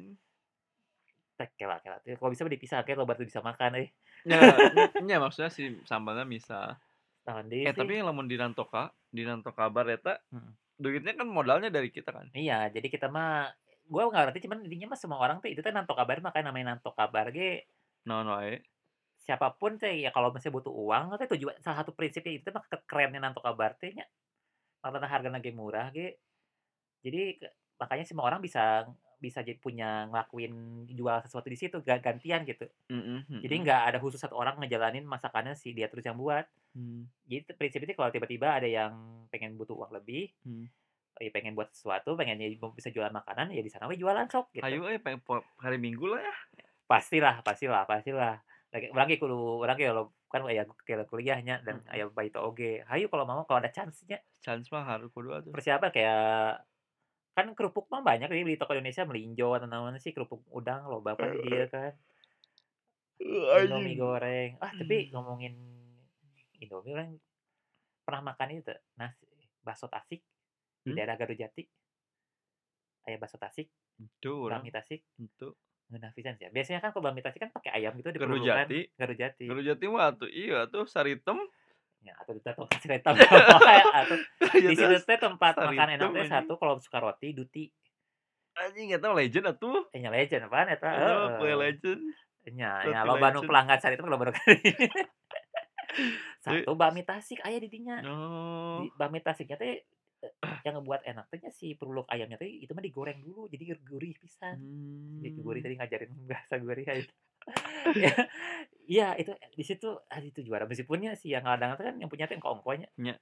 Teh kela-kela teh kalau bisa dipisah ke loba teu bisa makan euy. Nya nya maksudnya si. Naon deui Eh, sih? tapi lamun di Nantoka di Nanto Kabar eta, Mhm. duitnya kan modalnya dari kita kan? Iya, jadi kita mah gua nggak ngerti cuman intinya mah semua orang tuh itu teh Nanto Kabar makanya namanya Nanto Kabar ge Naon wae. siapa pun teh ya kalau misalnya butuh uang teh tujuan salah satu prinsipnya itu mah ke kerennya Nanto Kabar teh nya. Karena hargana ge murah ge. Jadi makanya semua orang bisa bisa jadi punya ngelakuin jual sesuatu di situ ga gantian gitu. Mhm Jadi nggak ada khusus satu orang ngejalanin masakannya si dia terus yang buat. Mmm. Jadi prinsipnya kalau tiba-tiba ada yang pengen butuh uang lebih, Mmm. ya pengen buat sesuatu, pengen bisa jualan makanan, ya di sana we jualan sok gitu. Peng po hari Minggu lah ya. Pastilah pastilah pastilah. Lagi urang ge kudu urang ge kan aya kuliah kuliahnya dan Mhm. aya baito oge. Hayu kalau mau kalau ada chance-nya. Chance mah haru kudu atuh. Persiapan kayak kan kerupuk mah banyak di di toko Indonesia melinjo atau naon sih kerupuk udang loba kan di dieu kan. Indomie goreng. Ah, tapi Mmm. ngomongin Indomie urang pernah makan itu nasi bakso Tasik di Mmm? daerah Garujati. Aya bakso Tasik, urang. bakmi Tasik. Henteu. Ngeunah pisan sih ya. Biasanya kan kalau bakmi Tasik kan pakai ayam gitu dipelulukan. Garujati? Garujati. Garujati mah atuh ieu atuh Saritem. Ya atuh kita tong Ciretam atuh. Di Garujati situ mah teh tempat makan enak teh satu kalau suka roti Duti. Anjing eta mah legend atuh. Eh, nya legend apaan eta? Heeh. legend. Nya Roti nya loba nu legend. pelanggan Saritem loba nu kali. Tapi Satu bakmi Tasik aya di dinya. Oh. Di bakmi Tasiknya teh, eee, yang ngebuat enak teh nya si peruluk ayamnya teh itu mah digoreng dulu jadi gurih pisan. Jadi gurih Mmm. tadi ngajarin bahasa gurih aja. Iya iya itu di situ ah itu juara meskipun nya si yang ngadang teh kan yang punya teh engko-engkonya. Nya.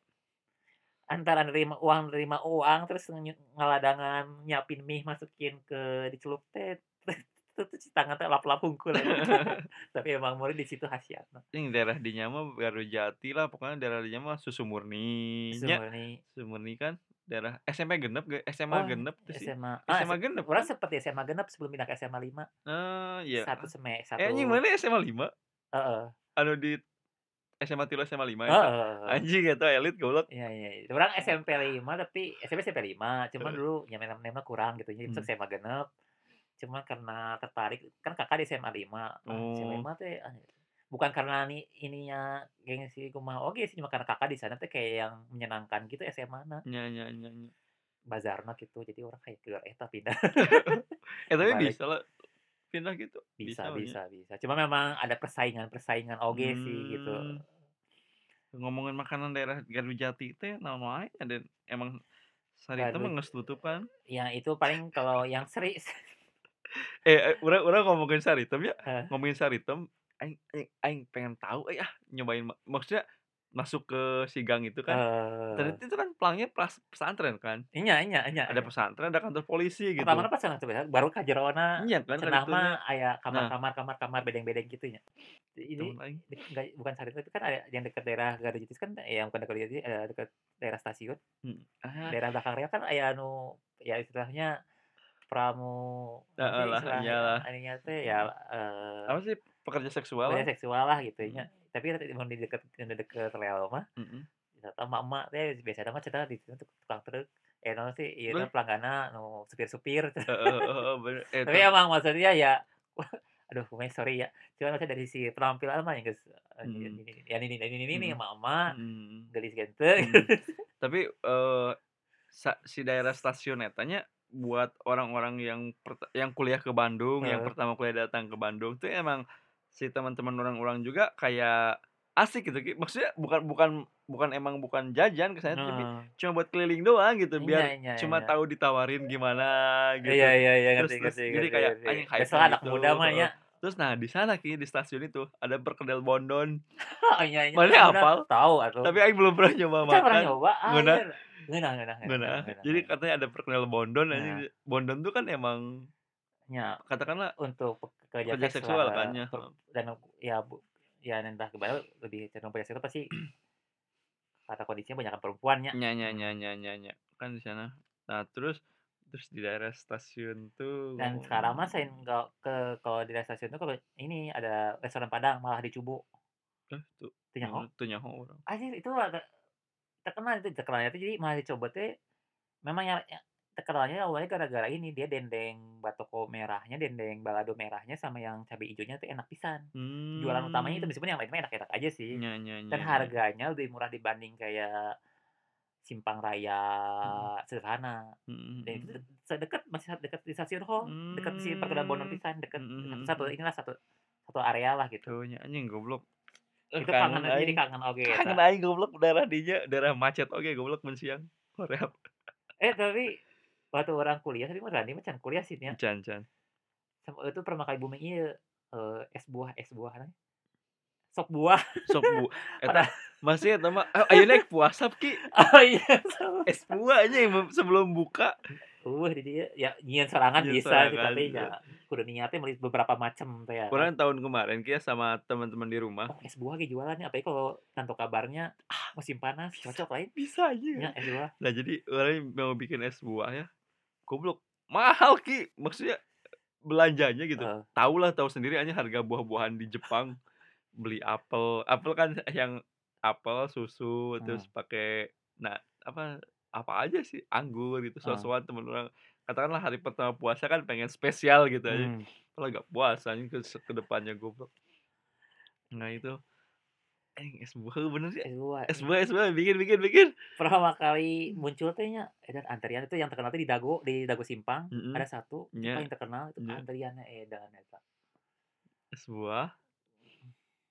Antara nerima uang nerima uang terus nge ngaladangan nyiapin mie masukin ke dicelup teh itu tuh tangan teh lap-lap hungkul. Tapi emang murni di situ khasiatna. Yang daerah dinya mah Garujati lah pokoknya daerah dinya mah susu murni Susu murni. Susu murni kan daerah SMP Genep ge SMA Oh, Genep teu sih? SMA ah, SMA Genep urang kan? sempet di SMA Genep sebelum pindah ke SMA 5. Oh, iya. Satu seme Eh, anjing satu mana SMA 5? Heeh. Anu di SMA 3 SMA 5 Heeh eta? heeh heeh. Anjing eta elit goblok. Iya iya iya. Urang SMP 5 tapi SMP SMP 5 cuman Heeh. dulu ya nem-nemna kurang gitu jadi Mmm. SMA Genep. Cuman karena tertarik kan Kakak di SMA 5, ah SMA Oh. 5 teh ah bukan karena ni ininya gengsi kumaha oge sih cuma karena Kakak di sana teh kayak yang menyenangkan gitu SMA-na. Nya nya nya nya. Bazarna gitu jadi orang kayak keur eta pindah. Eh, tapi Balik. bisa lah pindah gitu? Bisa Bisa nya. bisa bisa. Cuma memang ada persaingan-persaingan oge sih gitu. Mmm. Ngomongin makanan daerah Garujati teh naon wae dan emang mah Garuj geus tutup kan? Ya itu paling kalau yang seri Eh eh, urang urang ngomongin Saritem ya, Heeh. ngomongin Saritem, aing aing aing pengen tahu euy ah, nyobain ma maksudnya masuk ke si gang itu kan, Eee. ternyata itu kan pelangnya pesantren kan. Nya nya nya Ada nya. pesantren, ada kantor polisi gitu. Cenah teu bener, baru ka jerona Iya kan cenah mah aya Nah. kamar-kamar kamar-kamar bedeng-bedeng kitu nya. Ini enggak bukan sari tapi kan aya yang dekat daerah Gardujitis kan yang bukan dekat Gardujitis, eee, dekat daerah stasiun. Mhm, ah. Daerah belakang rel kan aya anu, ya istilahnya pramu Heeh lah, iyalah. ininya teh ya, eee Apa sih, pekerja seksual. Pekerja seksual lah gitu Mhm. nya. Tapi mun di deket yang di deket rel mah, Mhm. ternyata emak-emak teh biasana mah cenah di situ tukang truk, eh naon sih, teh pelangganna nu supir-supir. Heeh heeh heeh, bener. Eh Tapi tap emang maksudnya ya aduh kumaha sorry ya, cuman maksudnya dari sisi penampilan mah yang ini ya ini ini ini Mhm. emak-emak, Mhm mhm. geulis ge henteu. Mhm. Tapi, sa si daerah stasiun eta nya buat orang-orang yang yang kuliah ke Bandung, yang Heeh. pertama kuliah datang ke Bandung tuh emang si teman-teman orang-orang juga kayak asik gitu. Maksudnya bukan bukan bukan emang bukan jajan ke sana, tapi cuma buat keliling doang gitu, Iya biar iya cuma iya. tahu ditawarin gimana gitu. Iya iya iya, Terus ngerti terus ngerti jadi kayak anjing hype Biasalah anak gitu, muda mah nya. Terus nah di sana, Ki, di stasiun itu ada perkedel Bondon. Oh iya iya, muda hafal? tahu atuh. Tapi aing belum pernah nyoba Can pernah makan. nyoba? Ngeunah ngeunah ngeunah Ngeunah. ngeunah Jadi katanya ada perkedel Bondon. Nah. Bondon tuh kan emang Nya, katakanlah untuk pekerja seks seksual lah, kan ya, dan ya bu ya entah gimana lebih cenderung pekerja seksual pasti karena kondisinya banyakan perempuan nya. Nya nya nya nya nya nya, kan di sana. Nah terus terus di daerah stasiun tuh Dan sekarang mah selain nggak ke kalau di daerah stasiun tuh kalau ini ada restoran Padang malah di Cubo. Eh, tuh Teu nyaho? urang. Anjir itu terkenal itu terkenalnya tuh jadi malah dicoba teh memang yang ya terkenalnya awalnya gara-gara ini dia dendeng batoko merahnya, dendeng balado merahnya sama yang cabe ijonya tuh enak pisan. Jualan utamanya itu Mmm. meskipun yang lain mah enak-enak aja sih. Nya nya Dan nya nya. harganya lebih murah dibanding kayak Simpang Raya Mhm. sederhana. Mhm Dan itu mhm. dek sedekat masih dekat di stasiun hall, dekat si Bondon Mmm. pisan, dekat Mhm satu inilah satu satu area lah gitu. Tuh anjing goblok. Itu kangen kangen jadi kangen oge Kangen eta. aing goblok daerah dinya, daerah macet oge goblok mun siang. Hoream. Eh, tapi waktu orang kuliah tapi mah Rani mah can kuliah sih nya. Can can. Sam itu pertama kali booming ieu, eee, es buah es buah naon? Sop buah. Sop bu eta masih eta mah eh, ayeuna puasa, Ki. Oh iya, sama. Es buah anjing me sebelum buka. Eueuh di dieu, ya nyieun sorangan Nyieun bisa sih tapi nya kudu niatnya meuli beberapa macem teh ya kan. Urang tahun kemarin Ki ya sama teman-teman di rumah. Oh, es buah ge jualannya apalagi kalau tanto kabarnya musim panas cocok lain. Bisa anjing. Nya es buah. Nah jadi orang mau bikin es buah ya, goblok mahal Ki, maksudnya belanjanya gitu. Heeh. Tahu lah, tahu sendiri anjing harga buah-buahan di Jepang. Beli apel, apel kan yang apel, susu, terus Hmm. pakai nah apa apa aja sih, anggur gitu, Heeh. sok-sokan temen orang. Katakanlah hari pertama puasa kan pengen spesial gitu anjing. Mmm. Padahal nggak puasa anjing ke ke depannya goblok. Nah itu. Anjing es buah, bener sih. Es buah, Es iya. buah es buah, bikin bikin bikin. Pertama kali muncul teh nya edan antrian itu yang terkenal tuh di Dago, di Dago Simpang, Mhm. ada satu, itu Nya. paling terkenal itu Nya. antriannya edan eta. Es buah.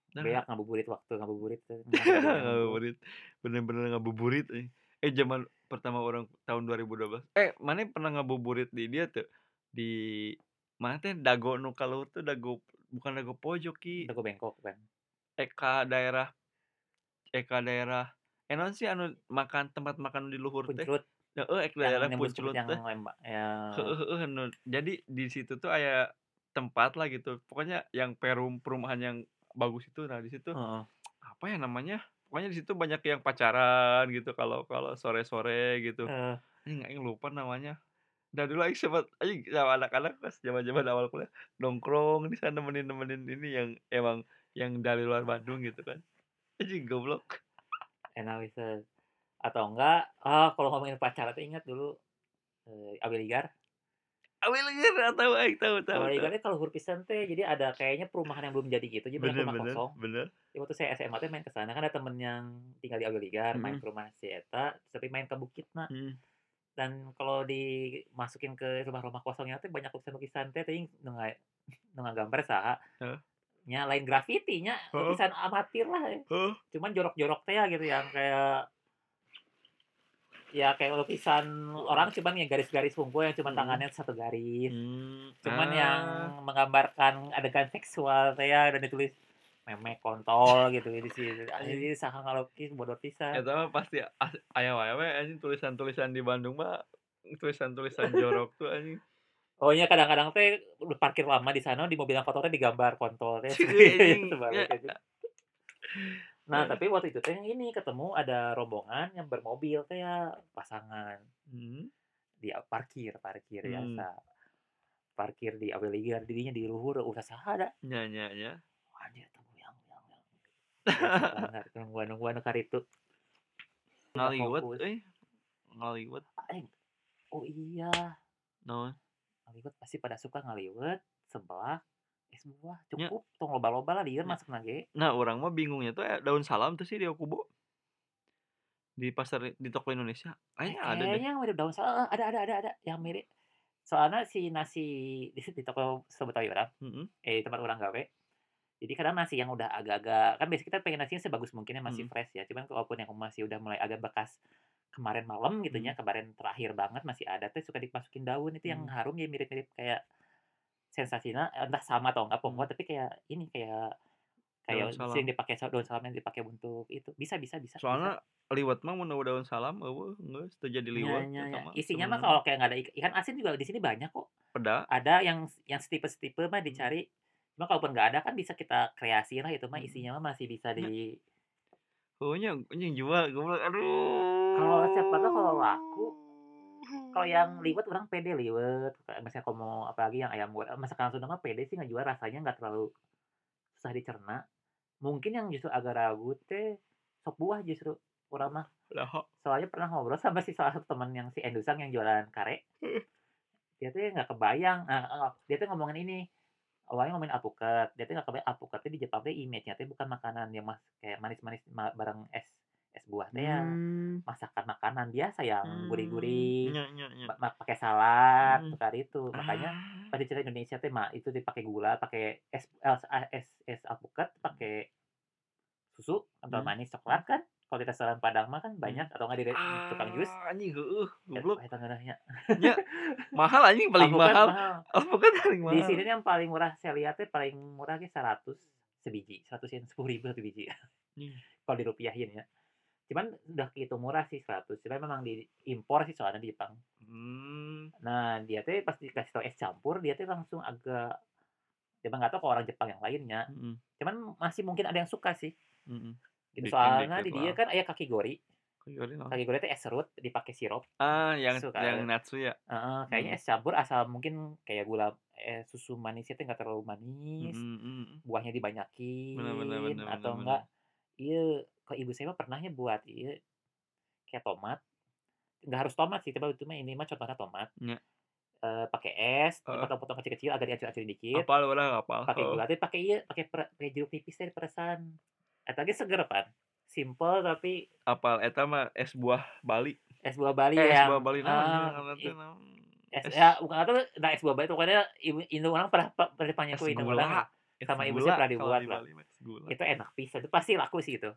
Nah. Beak ngabuburit waktu ngabuburit. Ngabuburit. Bener-bener ngabuburit anjing. Eh zaman pertama orang tahun 2012. Eh, maneh pernah ngabuburit di dia teu? Di mana teh Dago nu tuh Dago bukan Dago Pojok, Ki. Dago Bengkok kan. Eka daerah Eka daerah eh naon sih anu makan tempat makan di luhur teh? Heeh, ek daerah Punclut yang teh. yang Heeh heeh, nu jadi di situ tuh aya tempat lah gitu. Pokoknya yang perum perumahan yang bagus itu. Nah di situ Heeh. apa ya namanya? Pokoknya di situ banyak yang pacaran gitu kalau kalau sore-sore gitu. Heeh. Anjing aing lupa namanya. Nah dulu aing sempet anjing sama anak-anak pas zaman-zaman awal kuliah nongkrong di sana nemenin-nemenin ini yang emang yang dari luar Bandung gitu kan. Anjing goblok. Pisan. Atau enggak, ah kalau ngomongin pacaran teh ingat dulu, eee, Awe Ligar. Awe Ligar tahu aing, tahu tahu Awe tahu. Ligar teh kaluhur pisan teh, jadi ada kayaknya perumahan yang belum jadi gitu, jadi Bener rumah bener kosong. bener. Jadi waktu saya SMA teh main ke sana kan ada temen yang tinggal di Awe Ligar, main ke rumah si eta, tapi main ke Bukitna. Mhm. Dan kalau dimasukin ke rumah-rumah kosongnya teh banyak lukisan-lukisan teh teuing nu nga nu ngagambar saha, Heeh. Nya lain grafiti nya, Heeh. lukisan amatir lah. Heeh. Cuman jorok-jorok teh ya gitu yang kayak ya kayak lukisan orang cuman yang garis-garis wungkul yang cuman Mhm. tangannya satu garis. Mmm, Cuman yang ah. menggambarkan adegan seksual teh ya dan ditulis memek, kontol gitu di. Anjing. Anjing saha ngalukis bodoh pisan. Eta mah pasti as aya wae we anjing tulisan-tulisan di Bandung mah, tulisan-tulisan jorok tuh anjing. Iya kadang-kadang teh udah parkir lama di sana di mobil yang kotor teh digambar kontol teh. Anjing, Sebalik ya. anjing. Nah, tapi waktu itu teh yang ini ketemu ada rombongan yang bermobil teh ya pasangan. Mhm. Di parkir, parkir Hmm. biasa. Parkir di Aweliger didinya di luhur ulah saha da. Nya nya nya. Anjir goyang goyang. Biasa banget nungguan nungguan nu karitu. Udah Ngaliwet fokus. euy. Ngaliwet. Aing. Oh iya, Naon? Ngaliwet pasti pada suka ngaliwet sebelah es buah Nya. cukup tong loba-loba lah dieu Nya. masukna ge. Nah, urang mah bingungnya tuh eh, daun salam tuh sih di Okubo. Di pasar di toko Indonesia. Eh, Kayaknya ada kayaknya mirip daun salam, ada ada ada ada yang mirip. Soalnya si nasi di di toko Sebetawi urang, Mhm. eh tempat urang gawe. Jadi kadang nasi yang udah agak-agak kan biasa kita pengen nasinya sebagus mungkin ya masih Mhm. fresh ya. Cuman kalaupun yang masih udah mulai agak bekas kemarin malam gitu Mhm. nya, kemarin terakhir banget masih ada tuh suka dimasukin daun itu yang Mmm. harum ya mirip-mirip kayak sensasinya entah sama atau enggak pokoknya tapi kayak ini kayak Daun kayak salam. sering dipakai daun salam yang dipakai untuk itu. Bisa bisa bisa bisa. Soalnya liwet mah mun daun salam eueuh geus teu jadi Nya liwet nya eta nya. mah Isinya mah kalau kayak nggak ada ik ikan asin juga di sini banyak kok. Peda. Ada yang yang setipe-setipe mah dicari. Cuma kalaupun nggak ada kan bisa kita kreasi lah itu mah isinya mah masih bisa di nya anjing jual goblok. Kalau siapa tahu kalau Aduh. laku, kalau yang liwet orang pede liwet, misalnya kalau mau apalagi yang ayam goreng masakan Sunda mah pede sih ngejual rasanya nggak terlalu susah dicerna. Mungkin yang justru agak ragu teh sop buah justru urang mah. Soalnya pernah ngobrol sama si salah satu teman yang si Endusang yang jualan kare. Heeh. Dia tuh nggak kebayang, nah, dia tuh ngomongin ini, awalnya ngomongin alpukat, dia tuh nggak kebayang alpukat tuh di Jepang teh image-nya teh bukan makanan yang mas kayak manis-manis ma bareng es es buah teh ya Mmm. masakan makanan biasa yang Mmm. gurih-gurih, ma pakai salad, Mhm. tukar itu. Makanya Ah. pas diceritain Indonesia teh mah itu dipakai gula, pakai es es es es alpukat, pakai susu, kental Mmm. manis, coklat kan. Kalau di restoran Padang mah kan banyak atau enggak di re tukang jus. Ah, anjing heueuh, Et goblok. eta ngeunahnya. Nya mahal anjing paling Alpukat mahal. mahal. Alpukat paling Di sini mahal. yang paling murah saya lihat teh paling murah ge 100 sebiji, 100 yen, 10.000 satu biji. Kalau dirupiahin ya. Cuman udah kehitung murah sih 100, cuman memang diimpor sih soalnya di Jepang. Mmm. Nah, dia teh pas dikasih tahu es campur, dia teh langsung agak dia nggak tahu kalau orang Jepang yang lainnya. Mhm. Cuman masih mungkin ada yang suka sih. Mhm. Gitu. Bikin Soalnya di dia kan aya kakigori. Kakigori naon? Kakigori teh es serut dipakai sirup. Ah, yang Suka yang natsu ya? Heeh, kayaknya Mhm. es campur asal mungkin kayak gula eh, susu manisnya teh nggak terlalu manis, mhm. buahnya Bener bener dibanyakin bener atau bener enggak bener. Ke ibu saya mah pernahnya buat ieu kayak tomat. Nggak harus tomat sih, coba itu mah ini mah contohnya tomat. Nya. Eee, pakai es, Heeh. dipotong-potong kecil-kecil agak diancur-ancurin dikit. Apal urang apal, Pakai heeh. gula teh pakai ieu, pakai pakai jeruk nipis teh diperesan. Eta ge seger pan. Simpel tapi Apal eta mah es buah Bali. es buah Bali Eh, es buah yang Bali i teh naon? es Es ya bukan atuh nah es buah Bali pokoknya ibu indung urang pernah pernah tanya es ku indung urang gula. Es sama ibu saya pernah dibuat di lah. Itu enak pisan, itu pasti laku sih itu.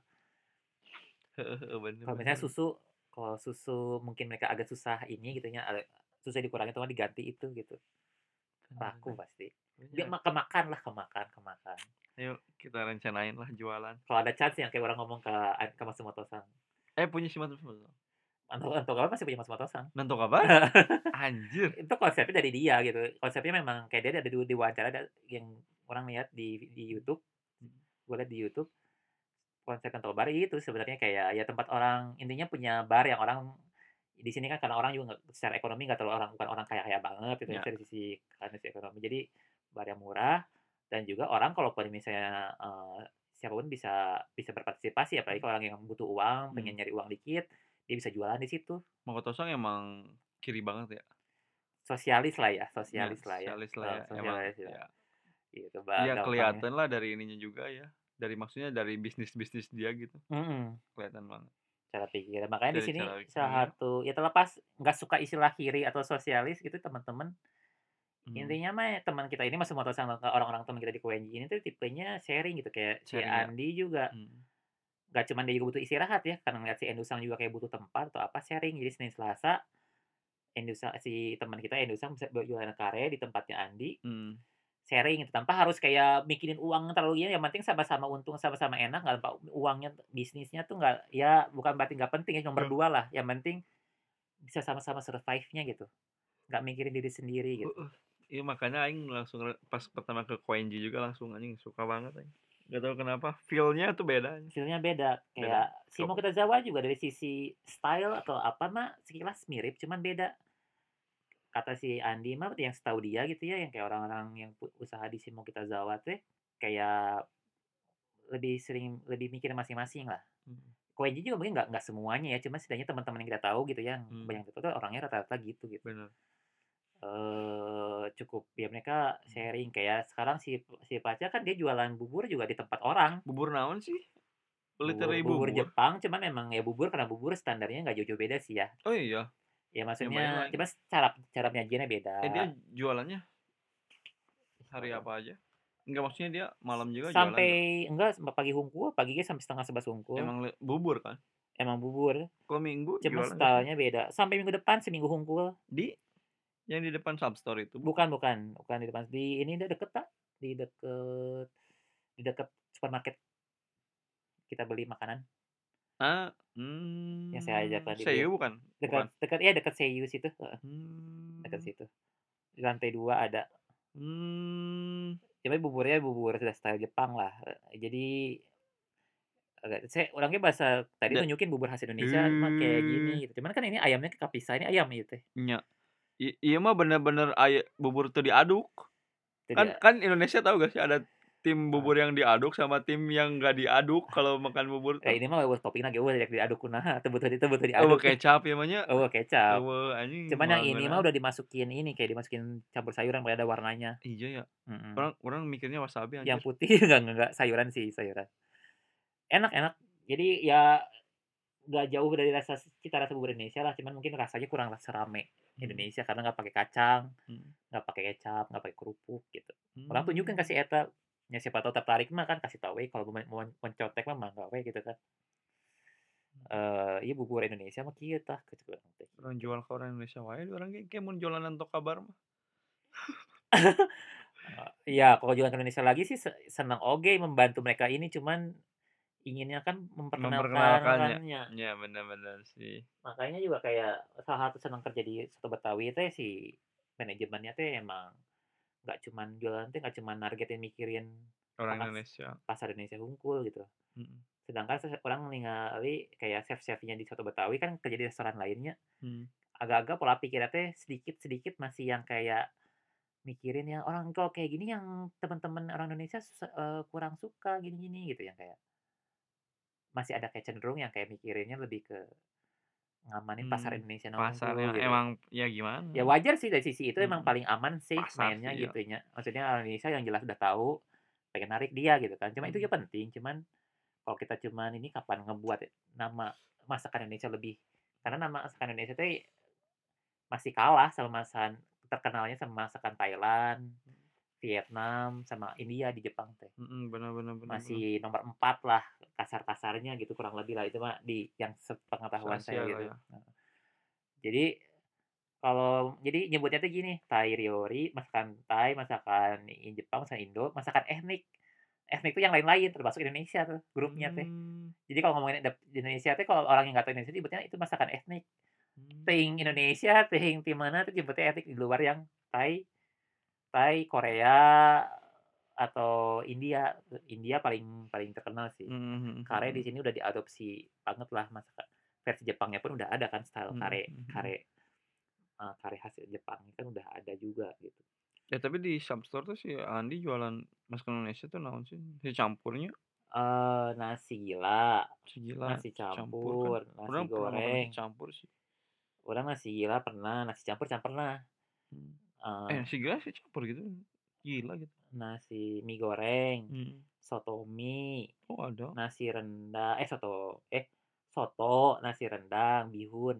Kalau misalnya susu, kalau susu mungkin mereka agak susah ini gitu ale susah dikurangi atau diganti itu gitu. Laku pasti. Dia mah kemakan lah, kemakan kemakan. Ayo kita rencanain lah jualan. Kalau ada chance yang kayak orang ngomong ke an ke Matsumoto-san. Eh, punya si Matsumoto? Anto Antogawa masih punya Matsumoto-san. Nanto kapan? Anjir. Itu konsepnya dari dia gitu. Konsepnya memang kayak dia ada di di wawancara ada yang orang lihat di di YouTube. Gue lihat di YouTube. Konsep Kanto bar itu sebenarnya kayak ya tempat orang intinya punya bar yang orang di sini kan karena orang juga nggak secara ekonomi nggak terlalu orang bukan orang kaya-kaya banget gitu ya Ya. dari sisi karena sisi ekonomi. Jadi bar yang murah dan juga orang kalaupun misalnya eh, siapa pun bisa bisa berpartisipasi apalagi kalau orang yang butuh uang, pengen Hmm. nyari uang dikit, dia bisa jualan di situ. Makotosang emang kiri banget ya. Sosialis lah ya, Ya, sosialis lah ya. sosialis lah ya. Emang sosialis ya. ya. Gitu, Iya Bang, gampangnya. kelihatan lah dari ininya juga ya. Dari maksudnya dari bisnis-bisnis dia gitu. Mhm. Kelihatan banget. Cara pikir. Makanya di Dari sini cara pikir. salah satu ya terlepas nggak suka istilah kiri atau sosialis gitu teman-teman. Hmm. Intinya mah teman kita ini masih mau sama orang-orang teman kita di KWNJ ini tuh tipenya sharing gitu kayak si Sharing ya. Andi juga Hmm. nggak cuman dia juga butuh istirahat ya karena ngeliat si Endusang juga kayak butuh tempat atau apa sharing jadi Senin Selasa Endusang si teman kita Endusang bisa jualan kare di tempatnya Andi Hmm. Sharing gitu, tanpa harus kayak mikirin uang terlalu ini, yang penting sama-sama untung, sama-sama enak, nggak lupa uangnya, bisnisnya tuh nggak ya bukan berarti nggak penting ya, nomor Iya. 2 lah, yang penting bisa sama-sama survive-nya gitu, nggak mikirin diri sendiri gitu. Iya makanya aing langsung pas pertama ke KONJI juga langsung anjing suka banget aing, nggak tahu kenapa feel-nya tuh beda. Feel-nya beda, Beda, kayak Shimo Kitazawa juga dari sisi style atau apa mah sekilas mirip, cuman beda. Kata si Andi mah yang setahu dia gitu ya, yang kayak orang-orang yang usaha di Shimo Kitazawa teh, kayak lebih sering lebih mikir masing-masing lah. Mhm. KONJI juga mungkin nggak nggak semuanya ya, cuma setidaknya teman-teman yang kita tahu gitu ya, yang Mmm. banyak itu tuh orangnya rata-rata gitu gitu. Bener. Eee, cukup ya mereka sharing, kayak sekarang si si Paca kan dia jualan bubur juga di tempat orang. Bubur naon sih? Bubur Literally bubur bubur? Jepang, cuman memang ya bubur karena bubur standarnya nggak jauh-jauh beda sih ya. Oh iya? Ya maksudnya cuma cara cara penyajiannya beda. Eh dia jualannya hari Apa? aja? Enggak maksudnya dia malam juga jualan Sampai nggak? enggak pagi hungkul, paginya sampai setengah 11 hungkul. Emang bubur kan? Emang bubur. Kalau Minggu Cuma jualan style-nya beda. Sampai minggu depan seminggu hungkul. Di yang di depan Substore itu? Bukan bukan, bukan di depan, di ini dia deket tak, di deket di deket supermarket. Kita beli makanan. Ah, Yang saya ajak tadi Seiyu dulu. bukan? Dekat Bukan? dekat iya dekat Seiyu situ, heeh. Dekat situ. Di lantai 2 ada. Mmm. Cuma buburnya bubur sudah style Jepang lah, jadi agak saya orangnya bahasa tadi Da nunjukin bubur khas Indonesia mah kayak gini gitu, cuman kan ini ayamnya kepisah, ini ayam ieu teh. Nya. I ieu mah bener-bener aya bubur teu diaduk. Kan kan Indonesia tahu gak sih ada tim Heeh. bubur yang diaduk sama tim yang nggak diaduk kalau makan bubur Eh, ini mah eueuh toppingna ge eueuh rek diaduk kunaha, teu butuh teu butuh Eueuh diaduk teh. kecap ieu mah nya. Eueuh kecap. Anjing Cuman yang ini mah udah dimasukin ini, kayak dimasukin campur sayuran supaya ada warnanya. Iya ya. Orang orang mikirnya wasabi Yang anjir. putih enggak enggak sayuran sih, sayuran. Enak enak. Jadi ya nggak jauh dari rasa cita rasa bubur Indonesia lah, cuman mungkin rasanya kurang serame Mmm. Indonesia karena nggak pakai kacang, Mhm. nggak pakai kecap, nggak pakai kerupuk gitu. Orang tunjukin kasih eta, ya siapa tahu tertarik mah kan kasih tahu we kalau mau mau mencontek mah mangga we gitu kan. Eee, ieu bubur Indonesia mah kieu tah gitu teh. Orang jual ke orang Indonesia wae urang ge kayak mun jualanan tok kabar mah. Iya kalau jualan ke Indonesia lagi sih se seneng oge membantu mereka ini, cuman inginnya kan memperkenalkan Memperkenalkannya. orangnya. Ya bener bener sih. Makanya juga kayak salah satu senang kerja di soto Betawi teh si manajemennya teh emang nggak cuman jualan teh nggak cuman nargetin mikirin Orang pas Indonesia. pasar Indonesia hungkul gitu. Mhm. Sedangkan se orang ningali kayak chef-chef-nya di soto Betawi kan kerja di restoran lainnya, Mmm. agak-agak pola pikirnya teh sedikit-sedikit masih yang kayak mikirin yang orang kalau kayak gini yang teman-teman orang Indonesia eee, kurang suka gini-gini gitu, yang kayak masih ada kayak cenderung yang kayak mikirinnya lebih ke ngamanin pasar Mmm, Indonesia nongkrong pasarnya gitu. emang ya Ya gimana? wajar sih dari sisi itu emang Mhm. paling aman sih Pasar mainnya sih ya. gitu nya. Maksudnya orang Indonesia yang jelas udah tahu, pengen narik dia gitu kan. Cuma itu Mhm. ya penting, cuman kalau kita cuman ini kapan ngebuat nama masakan Indonesia lebih karena nama masakan Indonesia teh masih kalah sama masakan terkenalnya sama masakan Thailand, Vietnam, sama India di Jepang teh. Mhm, bener bener bener. Masih nomor 4 lah kasar-kasarnya gitu kurang lebih lah, itu mah di yang sepengetahuan saya gitu. ya. Jadi kalau jadi nyebutnya tuh gini, Thai Ryori, masakan Thai, masakan Jepang, masakan Indo, masakan etnik. Etnik tuh yang lain-lain termasuk Indonesia tuh grupnya teh. Mmm. Jadi kalau ngomongin di Indonesia teh kalau orang yang nggak tahu Indonesia nyebutnya itu masakan etnik. Mmm. Ting Indonesia, ting tim mana tuh nyebutnya etnik di luar yang Thai Thai, Korea, atau India. India paling paling terkenal sih. Mhm mhm Kare di mhm. sini udah diadopsi banget lah masakan versi Jepangnya pun udah ada kan style kare mhm. kare eee, kare khas Jepang kan udah ada juga gitu. Ya tapi di Substore tuh si Andi jualan masakan Indonesia tuh naon sih? Si campurnya? Eee, nasi gila, Nasi gila, nasi campur kan. campur, nasi Orang goreng. nasi campur sih. Orang nasi gila pernah, nasi campur can pernah. Eh, nasi gila nasi campur gitu? Gila gitu. Nasi mie goreng, Mhm. soto mie, Oh ada? nasi renda eh soto eh soto, nasi rendang, bihun.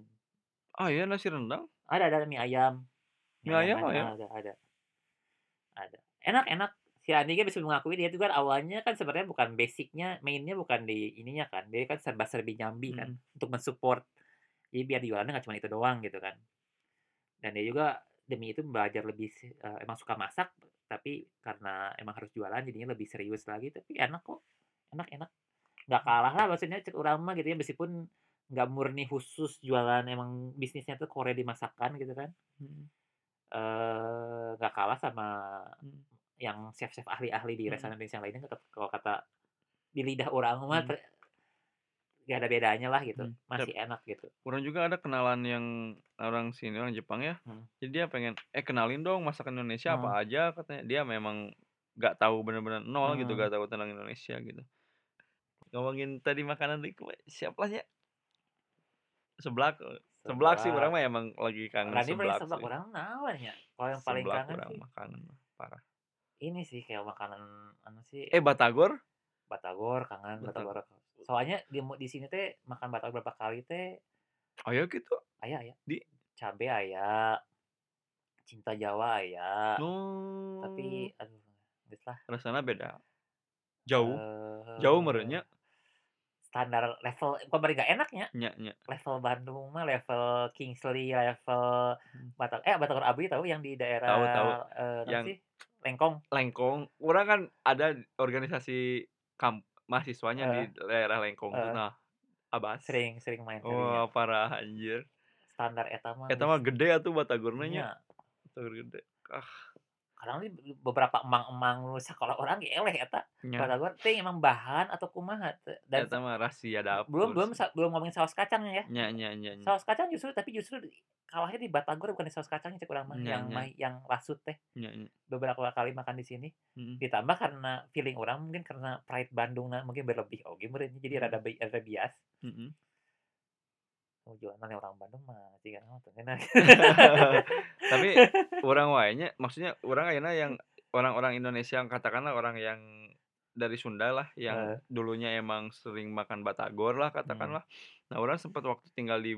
Ah ya nasi rendang? Ada ada mie ayam. Mie Mie ayam ayam ada aya? ada ada. Ada. Enak enak. Si Andi kan bisa mengakui dia itu kan awalnya kan sebenarnya bukan basic-nya, main-nya bukan di ininya kan, dia kan serba-serbi nyambi kan Mhm. untuk men-support. Jadi biar jualannya nggak cuma itu doang gitu kan. Dan dia juga demi itu belajar lebih eee, emang suka masak, tapi karena emang harus jualan jadinya lebih serius lagi, tapi enak kok, enak enak. Nggak kalah lah maksudnya cek urang mah gitu ya, meskipun nggak murni khusus jualan emang bisnisnya tuh Korea di masakan gitu kan. Eee, nggak kalah sama Mmm. yang chef-chef ahli-ahli di Mhm. restoran Indonesia lainnya tetep kalau kata di lidah urang mah Mmm. Te nggak ada bedanya lah gitu, Mmm, tap masih enak gitu. Urang juga ada kenalan yang orang sini, orang Jepang ya, Mhm. jadi dia pengen, "Eh, kenalin dong masakan Indonesia Mhm. apa aja," katanya. Dia memang nggak tahu bener-bener nol gitu, Mhm. nggak tahu tentang Indonesia gitu. Ngomongin tadi makanan mah siapa nya? Seblak, eee, seblak sih Seblak. mah emang lagi kangen paling seblak seblak sih. urang naon nya? Kalau yang paling Seblak kangen sih mah, parah. ini sih kayak makanan anu sih Eh, batagor? batagor kangen, Batagor. batagor soalnya di di sini teh makan batagor berapa kali teh Aya gitu? aya aya. Di Cabe aya, Cinta Jawa aya, Oh. tapi aduh geus lah. Rasana beda? Jauh? Jauh meureun Eee, nya? standar level bukan bari nggak enak nya, Nya nya. level Bandung mah, level Kingsley, level Mmm. bata eh, Batagor Abri tahu yang di Tahu tahu, daerah, eee, naon yang sih, Lengkong? Lengkong, urang kan ada organisasi kamp mahasiswanya di Heeh. daerah Lengkong tuh, Heeh. nah, Abas. Sering sering main. Wah, parah anjir. Standar eta mah Eta geus mah gede atuh batagorna nya, nya. batagor gede. Ah. Kadang beberapa emang-emang nu sakola urang ge eleh eta, Nya. batagor teh emang bahan atau kumaha dan Eta mah rahasia belum dapur belum sa belum ngomongin saos kacangnya ya. Nya nya nya nya. Saos kacang justru tapi justru kalahnya di batagor bukan di saos kacangnya cek urang mah, Nya yang nya. mai yang rasut teh. Nya nya. Beberapa kali makan di sini, Mhm. ditambah karena feeling urang mungkin karena pride Bandungna mungkin berlebih oge meureun jadi Mhm. rada rada bias. Mhm. Nu jualan yang orang Bandung mah jiga naon teu ngeunah. Tapi urang wae nya, maksudnya urang ayeuna yang orang-orang Indonesia yang katakanlah orang yang dari Sunda lah, yang Heeh. dulunya emang sering makan batagor lah Mhm. katakanlah. Nah, urang sempet waktu tinggal di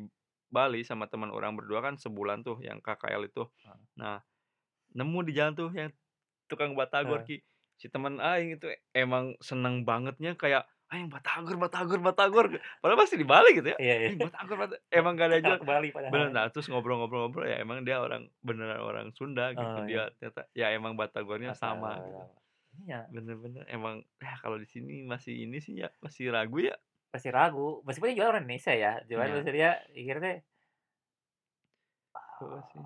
Bali sama teman urang berdua kan sebulan tuh yang KKL itu. Heeh. Nah, nemu di jalan tuh yang tukang batagor Heeh. Ki. Si temen aing itu emang seneng bangetnya kayak, "Aing batagor batagor batagor," padahal masih di Bali gitu ya. Iya iya. "Aing batagor bata" emang gak ada jual ke Bali bener, padahal. nah terus ngobrol-ngobrol-ngobrol ya emang dia orang beneran orang Sunda gitu. Oh, Dia iya. ternyata ya emang batagornya sama gitu. Batagor. Iya. Bener-bener emang, ya kalau di sini masih ini sih ya, masih ragu ya. Masih ragu, meskipun yang jual orang Indonesia ya, cuman Iya. maksudnya Heeh sih.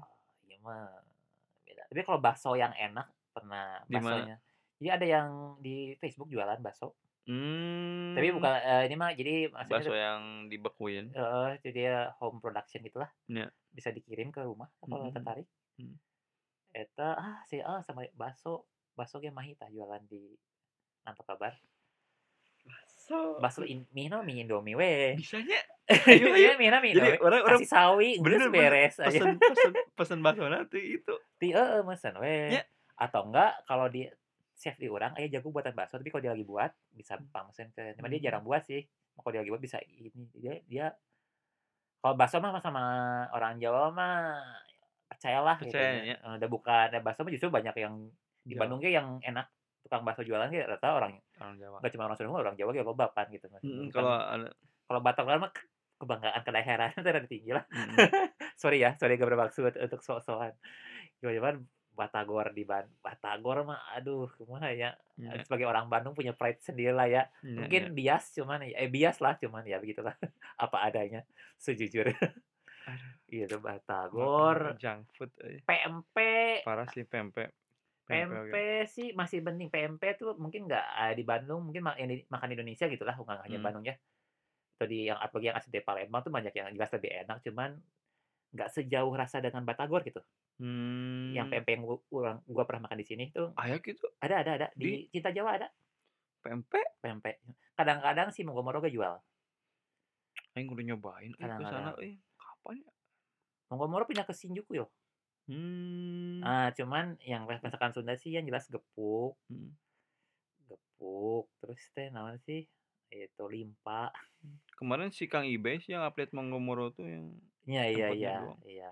ieu mah beda. Tapi kalau bakso yang enak pernah Di mana? baksonya jadi ada yang di Facebook jualan bakso. Tapi Mmm. bukan eee, ini mah jadi maksudnya Bakso yang dibekuin? Heeh, itu dia home production gitulah. Nya. Bisa dikirim ke rumah kalau Mhm mhm. tertarik. Mmm. Eta, ah, si ah, sama bakso bakso ge Mahi tah jualan di Rantau Kabar. Bakso. Bakso in mie na mie Indomie we. Bisa nya. Ayo ayo. Iya, mie na mie Jadi Indomie, urang urang kasih sawi geus bener bener, beres aja. pesen pesen pesen baksona teh itu. Ti heeh, mesen we. Nya. Atau enggak kalau di chef di urang aya jago buatan bakso, tapi kalau dia lagi buat bisa Mmm. pamesen cuma dia Mmm. jarang buat sih. Kalau dia lagi buat bisa ini dia dia kalau bakso mah sama orang Jawa mah percayalah gitu Percaya nya. nya. Eee, da bukan da bakso mah justru banyak yang di Jawa. Bandung yang enak tukang bakso jualan ge rata orang Orang Jawa. nggak cuma orang Sunda orang Jawa ge loba pan gitu Bukan kalau ada kalau Batagor mah kebanggaan kedaerahan teh rada tinggi lah. Mhm. Sorry ya, sorry gak bermaksud untuk sok-sokan. Cuman Batagor di Ban Batagor mah aduh kumaha ya, Nya. sebagai orang Bandung punya pride sendirilah ya. Nya nya. Mungkin bias cuman eh, bias lah cuman ya begitulah, apa adanya sejujurnya. Gitu Makan Batagor. junk food euy. PMP Parah sih. Pempek PMP oge. sih masih penting, PMP tuh mungkin nggak, eee, di Bandung mungkin ma yang di makan di Indonesia gitulah, bukan hanya Mmm. Bandung ya. Atau di yang apalagi yang asli dari Palembang tuh banyak yang jelas lebih enak, cuman nggak sejauh rasa dengan Batagor gitu. Yang Mmm. PMP yang gu urang gua pernah makan di sini tuh Aya gitu? ada ada ada, Di? di Cinta Jawa ada. PMP? PMP. Kadang-kadang si Monggomoro ge jual. Aing kudu nyobain euy ke sana euy. Kapan ya? Monggomoro pindah ke Shinjuku yo. Mmm. Ah, cuman yang masakan Sunda sih yang jelas gepuk. Mhm. Gepuk, terus teh naon sih, itu limpa. Kemarin si Kang Ibe sih yang update Monggomoro tuh yang Iya iya iya iya.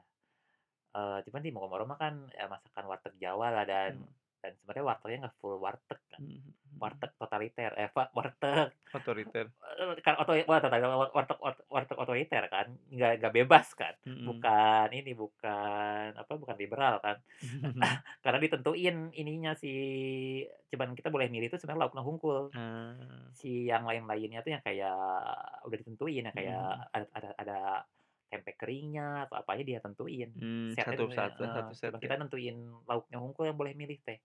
Eee, cuman di Monggomoro mah kan, ya masakan warteg Jawa lah dan Mmm. Dan sebenarnya wartegnya nggak full warteg kan, Mhm mhm. warteg totaliter, eh, warteg Otoriter. kan otoi wa warteg warteg warteg otoriter kan, nggak nggak bebas kan, Mhm. bukan ini, bukan apa, bukan liberal kan. Karena ditentuin ininya si cuman kita boleh milih itu sebenarnya lauknya hungkul. Ah. Si yang lain-lainnya tuh yang kayak udah ditentuin, Mhm kayak mhm. ada ada ada tempe keringnya atau apanya dia tentuin, Mmm, setnya satu satu heeh, satu set ya? kita nentuin lauknya hungkul yang boleh milih teh.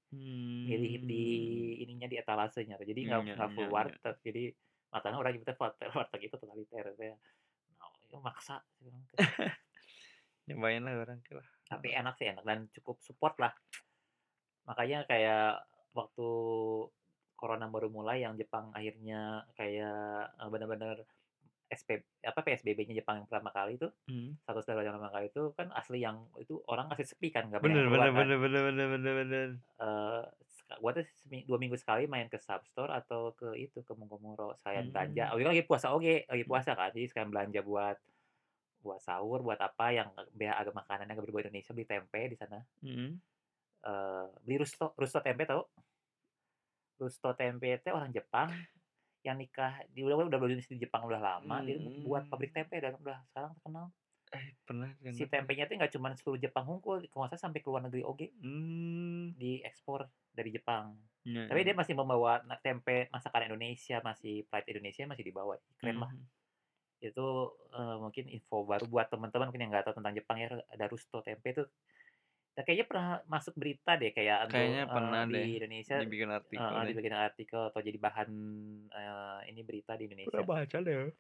Milih di ininya, di etalasenya jadi nggak ya nggak full ya ya. warteg. Jadi makanya orang nyebutnya warteg warteg itu totaliter katanya. Oh, itu maksa saya bilang teh. Nyobain lah barangkali lah, Tapi enak sih, enak dan cukup support lah. Makanya kayak waktu corona baru mulai yang Jepang akhirnya kayak, eee, bener-bener SP apa, PSBB-nya Jepang yang pertama kali itu, Mhm. status darurat yang pertama kali itu kan asli yang itu orang asli sepi kan, nggak banyak Bener bener kan. bener bener bener bener bener. Seka gua tuh 2 minggu sekali main ke Substore atau ke itu, ke Mongkomuro sekalian belanja. Mmm. Waktu itu lagi puasa oge, lagi Mhm. puasa kan, jadi sekalian belanja buat buat sahur, buat apa yang biar agak makanannya agak berbau Indonesia, beli tempe di sana. Mhm. Eee, beli Rusto, Rusto tempe tahu? Rusto tempe teh orang Jepang yang nikah di udah udah di Jepang udah lama, dia buat pabrik tempe dan udah sekarang terkenal. Eh, pernah Si denger nih. tempenya tuh nggak cuman seluruh Jepang hungkul, kalau salah sampai ke luar negeri oge. Mmm. Diekspor dari Jepang. Iya Tapi dia iya. masih membawa tempe masakan Indonesia, masih pride Indonesia masih dibawa, keren lah. Mhm. Itu, eee, mungkin info baru buat teman-teman mungkin yang nggak tahu tentang Jepang ya, ada Rusto tempe tuh. Dan kayaknya pernah masuk berita deh kayak Kayaknya pernah di deh, Indonesia dibikin artikel deh. dibikin artikel atau jadi bahan, eee, ini berita di Pernah Indonesia. baca deh.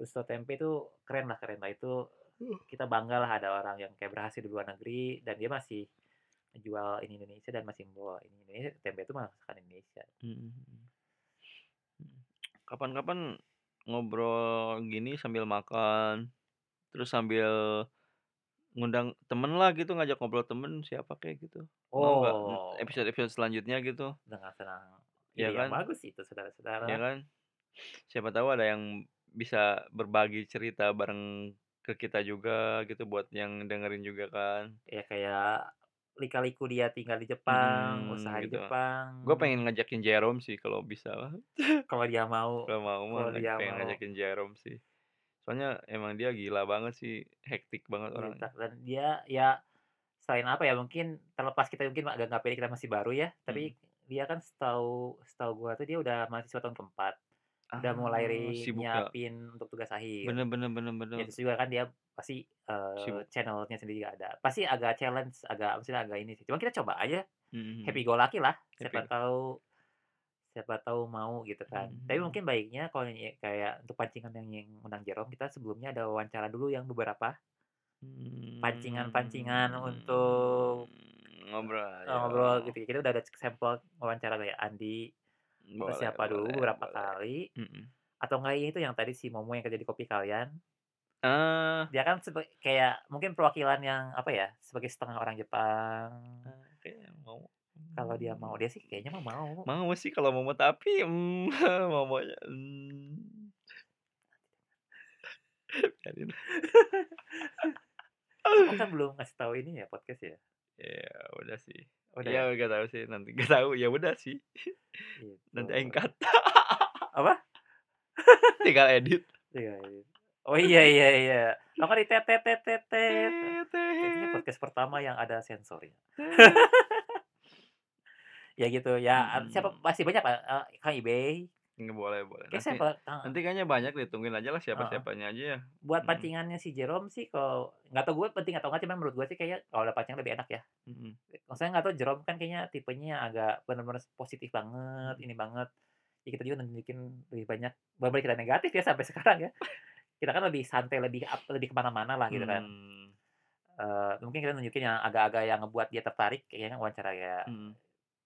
Rusto tempe itu keren lah keren lah, itu Uh. kita bangga lah ada orang yang kayak berhasil di luar negeri dan dia masih ngejual ini Indonesia dan masih membawa ini Indonesia, tempe itu masakan Indonesia. Mhm mhm. Mhm. Kapan-kapan ngobrol gini sambil makan, terus sambil ngundang temen lah gitu, ngajak ngobrol temen siapa kek gitu. Mau nggak, Oh. episode-episode selanjutnya gitu? Dengan senang. Iya Ide yang kan? bagus itu saudara-saudara. kan? Siapa tahu ada yang bisa berbagi cerita bareng ke kita juga gitu, buat yang dengerin juga kan. Ya kayak lika-liku dia tinggal di Jepang, usaha Mhm, di gitu. Jepang. Gua pengen ngajakin Jerome sih kalau bisa. Kalau dia mau Kalau mau mah kalau dia pengen mau. ngajakin Jerome sih. Soalnya emang dia gila banget sih, hektik banget. Gitu, dan dia ya selain apa ya, mungkin terlepas kita mungkin agak nggak pede kita masih baru ya, tapi Mhm. dia kan setahu setahu gua tuh dia udah mahasiswa tahun ke-4. Udah mulai Ah, ya? nyiapin untuk tugas akhir. Bener bener bener Ya bener. terus juga kan dia pasti, Sibuk. channel-nya sendiri ada. Pasti agak challenge, agak maksudnya agak ini sih, cuma kita coba aja, Mhm happy mhm. go lucky lah, siapa Happy. tahu siapa tahu mau gitu kan. Mhm Tapi mhm. mungkin baiknya kalau kayak untuk pancingan yang yang ngundang Jerome, kita sebelumnya ada wawancara dulu yang beberapa. Pancingan-pancingan untuk Mmm, ngobrol ngobrol gitu. Kita udah ada sampel wawancara kayak Andi, Boleh siapa dulu boleh beberapa boleh. kali, Mhm. atau enggak ya itu yang tadi si Momo yang kerja di Kopi Kalian. Ah. Dia kan sebe kayak mungkin perwakilan yang apa ya, sebagai setengah orang Jepang. Ah, kayaknya mau. Kalau dia mau, dia sih kayaknya mah mau. Mau sih kalau Momo, tapi, mmm, Momonya, mmm. Biarin lah. Oh kan belum ngasih tahu ini ya, podcast ya? Ya udah sih. Udah Ya ya? nggak tahu sih nanti, nggak tahu, ya udah sih. Nanti aing Gitu. cut. Apa? Tinggal edit. Iya iya. Oh iya iya iya. Lo kan di tet tet tet. Kayaknya podcast pertama yang ada sensornya. Ya gitu, ya ab siapa masih banyak Pak, eee, Kang Ibey. Nggak boleh boleh. Nanti sampel Kang nanti kayaknya banyak deh, tungguin aja lah Heeh. siapa-siapanya aja ya. Buat Mhm. pancingannya si Jerome sih kalau nggak tahu gue penting atau enggak, cuman menurut gue sih kayaknya kalau ada pancingan lebih enak ya. Mhm. Maksudnya nggak tahu Jerome kan kayaknya tipenya agak bener-bener positif banget, Mhm. ini banget. Ya kita juga nunjukin lebih banyak bener kita negatif ya sampai sekarang ya. Kita kan lebih santai, lebih up lebih ke mana-mana lah gitu kan. Eee, mungkin kita nunjukin yang agak-agak yang ngebuat dia tertarik, kayaknya wawancara kayak Mhm.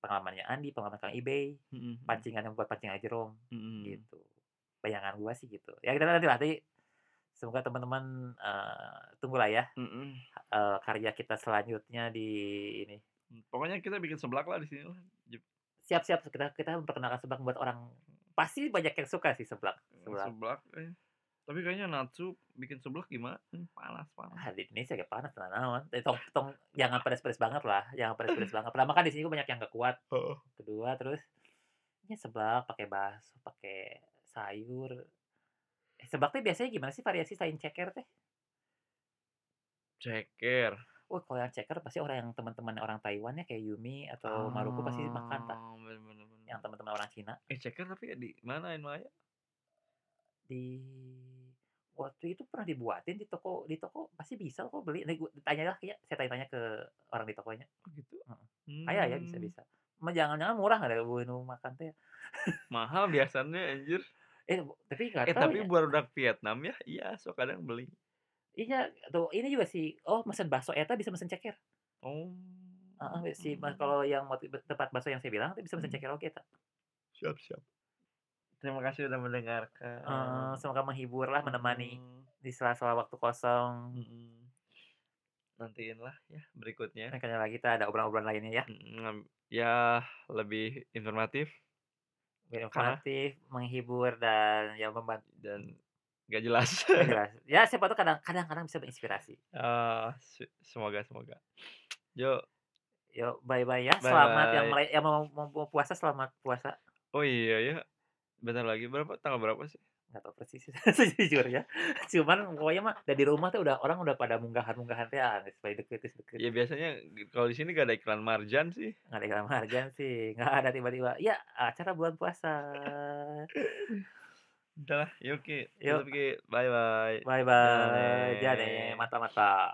Pengalamannya Andi, pengalaman Kang Ibey, Mhm mhm. pancingan yang buat pancingan Jerome, Mhm. gitu. Bayangan gua sih gitu. Ya kita nanti lah, nanti semoga teman-teman, eee, tunggulah ya, Mhm. eee, karya kita selanjutnya di ini. Pokoknya kita bikin seblak lah di sini lah. Jep Siap siap, kita kita memperkenalkan seblak buat orang pasti banyak yang suka sih seblak Mmm, seblak. seblak eh. Tapi kayaknya natsu bikin seblak gimana? Mmm, panas panas. Ah, di Indonesia ge panas naon, eh, tong tong jangan pedes-pedes banget lah, jangan pedes-pedes banget. Pertama kan di sini banyak yang nggak kuat, kedua terus ya seblak pakai bakso, pakai sayur. Eh, seblak teh biasanya gimana sih variasi selain ceker teh? Ceker. Oh, kalau yang ceker pasti orang yang teman-teman orang Taiwan ya, kayak Yumi atau Maruko pasti makan tah. Oh, bener bener bener. Yang teman-teman orang Cina. Eh, ceker tapi di mana Inmaya? Di waktu itu pernah dibuatin di toko di toko pasti bisa kok beli. Nih gu tanyalah ya, saya tanya-tanya ke orang di tokonya. Oh, gitu? Heeh. Aya ya, bisa Mmm. bisa. Jangan-jangan murah ada eueuh nu makan teh. Mahal biasanya anjir. Eh, tapi nggak Eh, tahu tapi ya. budak Vietnam ya, iya sok kadang beli. Iya, tuh ini juga sih, oh mesen bakso eta bisa mesen ceker. Oh. Heeh, si Mmm. kalau yang tempat bakso yang saya bilang teh bisa mesen Mmm. ceker oge eta. Siap siap. Terima kasih sudah mendengarkan. semoga menghibur lah, menemani Mhm. di sela-sela waktu kosong. Mhm. Nantiin lah ya berikutnya. Kali lagi kita ada obrolan-obrolan lainnya ya. Mhm, ya lebih informatif. Karena informatif, menghibur, dan ya memban dan nggak jelas. Nggak jelas. Ya siapa kadang kadang-kadang bisa menginspirasi. Se semoga semoga. Bye-bye ya. Bye Selamat yang bye. mulai yang mau mau mau puasa, selamat puasa. Oh iya ya, bentar lagi berapa tanggal berapa sih? Nggak tahu persis sih sejujurnya. Cuman pokoknya mah dari rumah tuh udah orang udah pada munggahan-munggahan teh, ah, geus bae deukeut geus deukeut. Ya biasanya kalau di sini nggak ada iklan marjan sih. Nggak ada iklan marjan sih, nggak ada tiba-tiba, "Ya, acara bulan puasa." Udah lah, yuk Ki, Yuk. bye bye. Bye-bye. Ja Ja ne, ne. mata mata.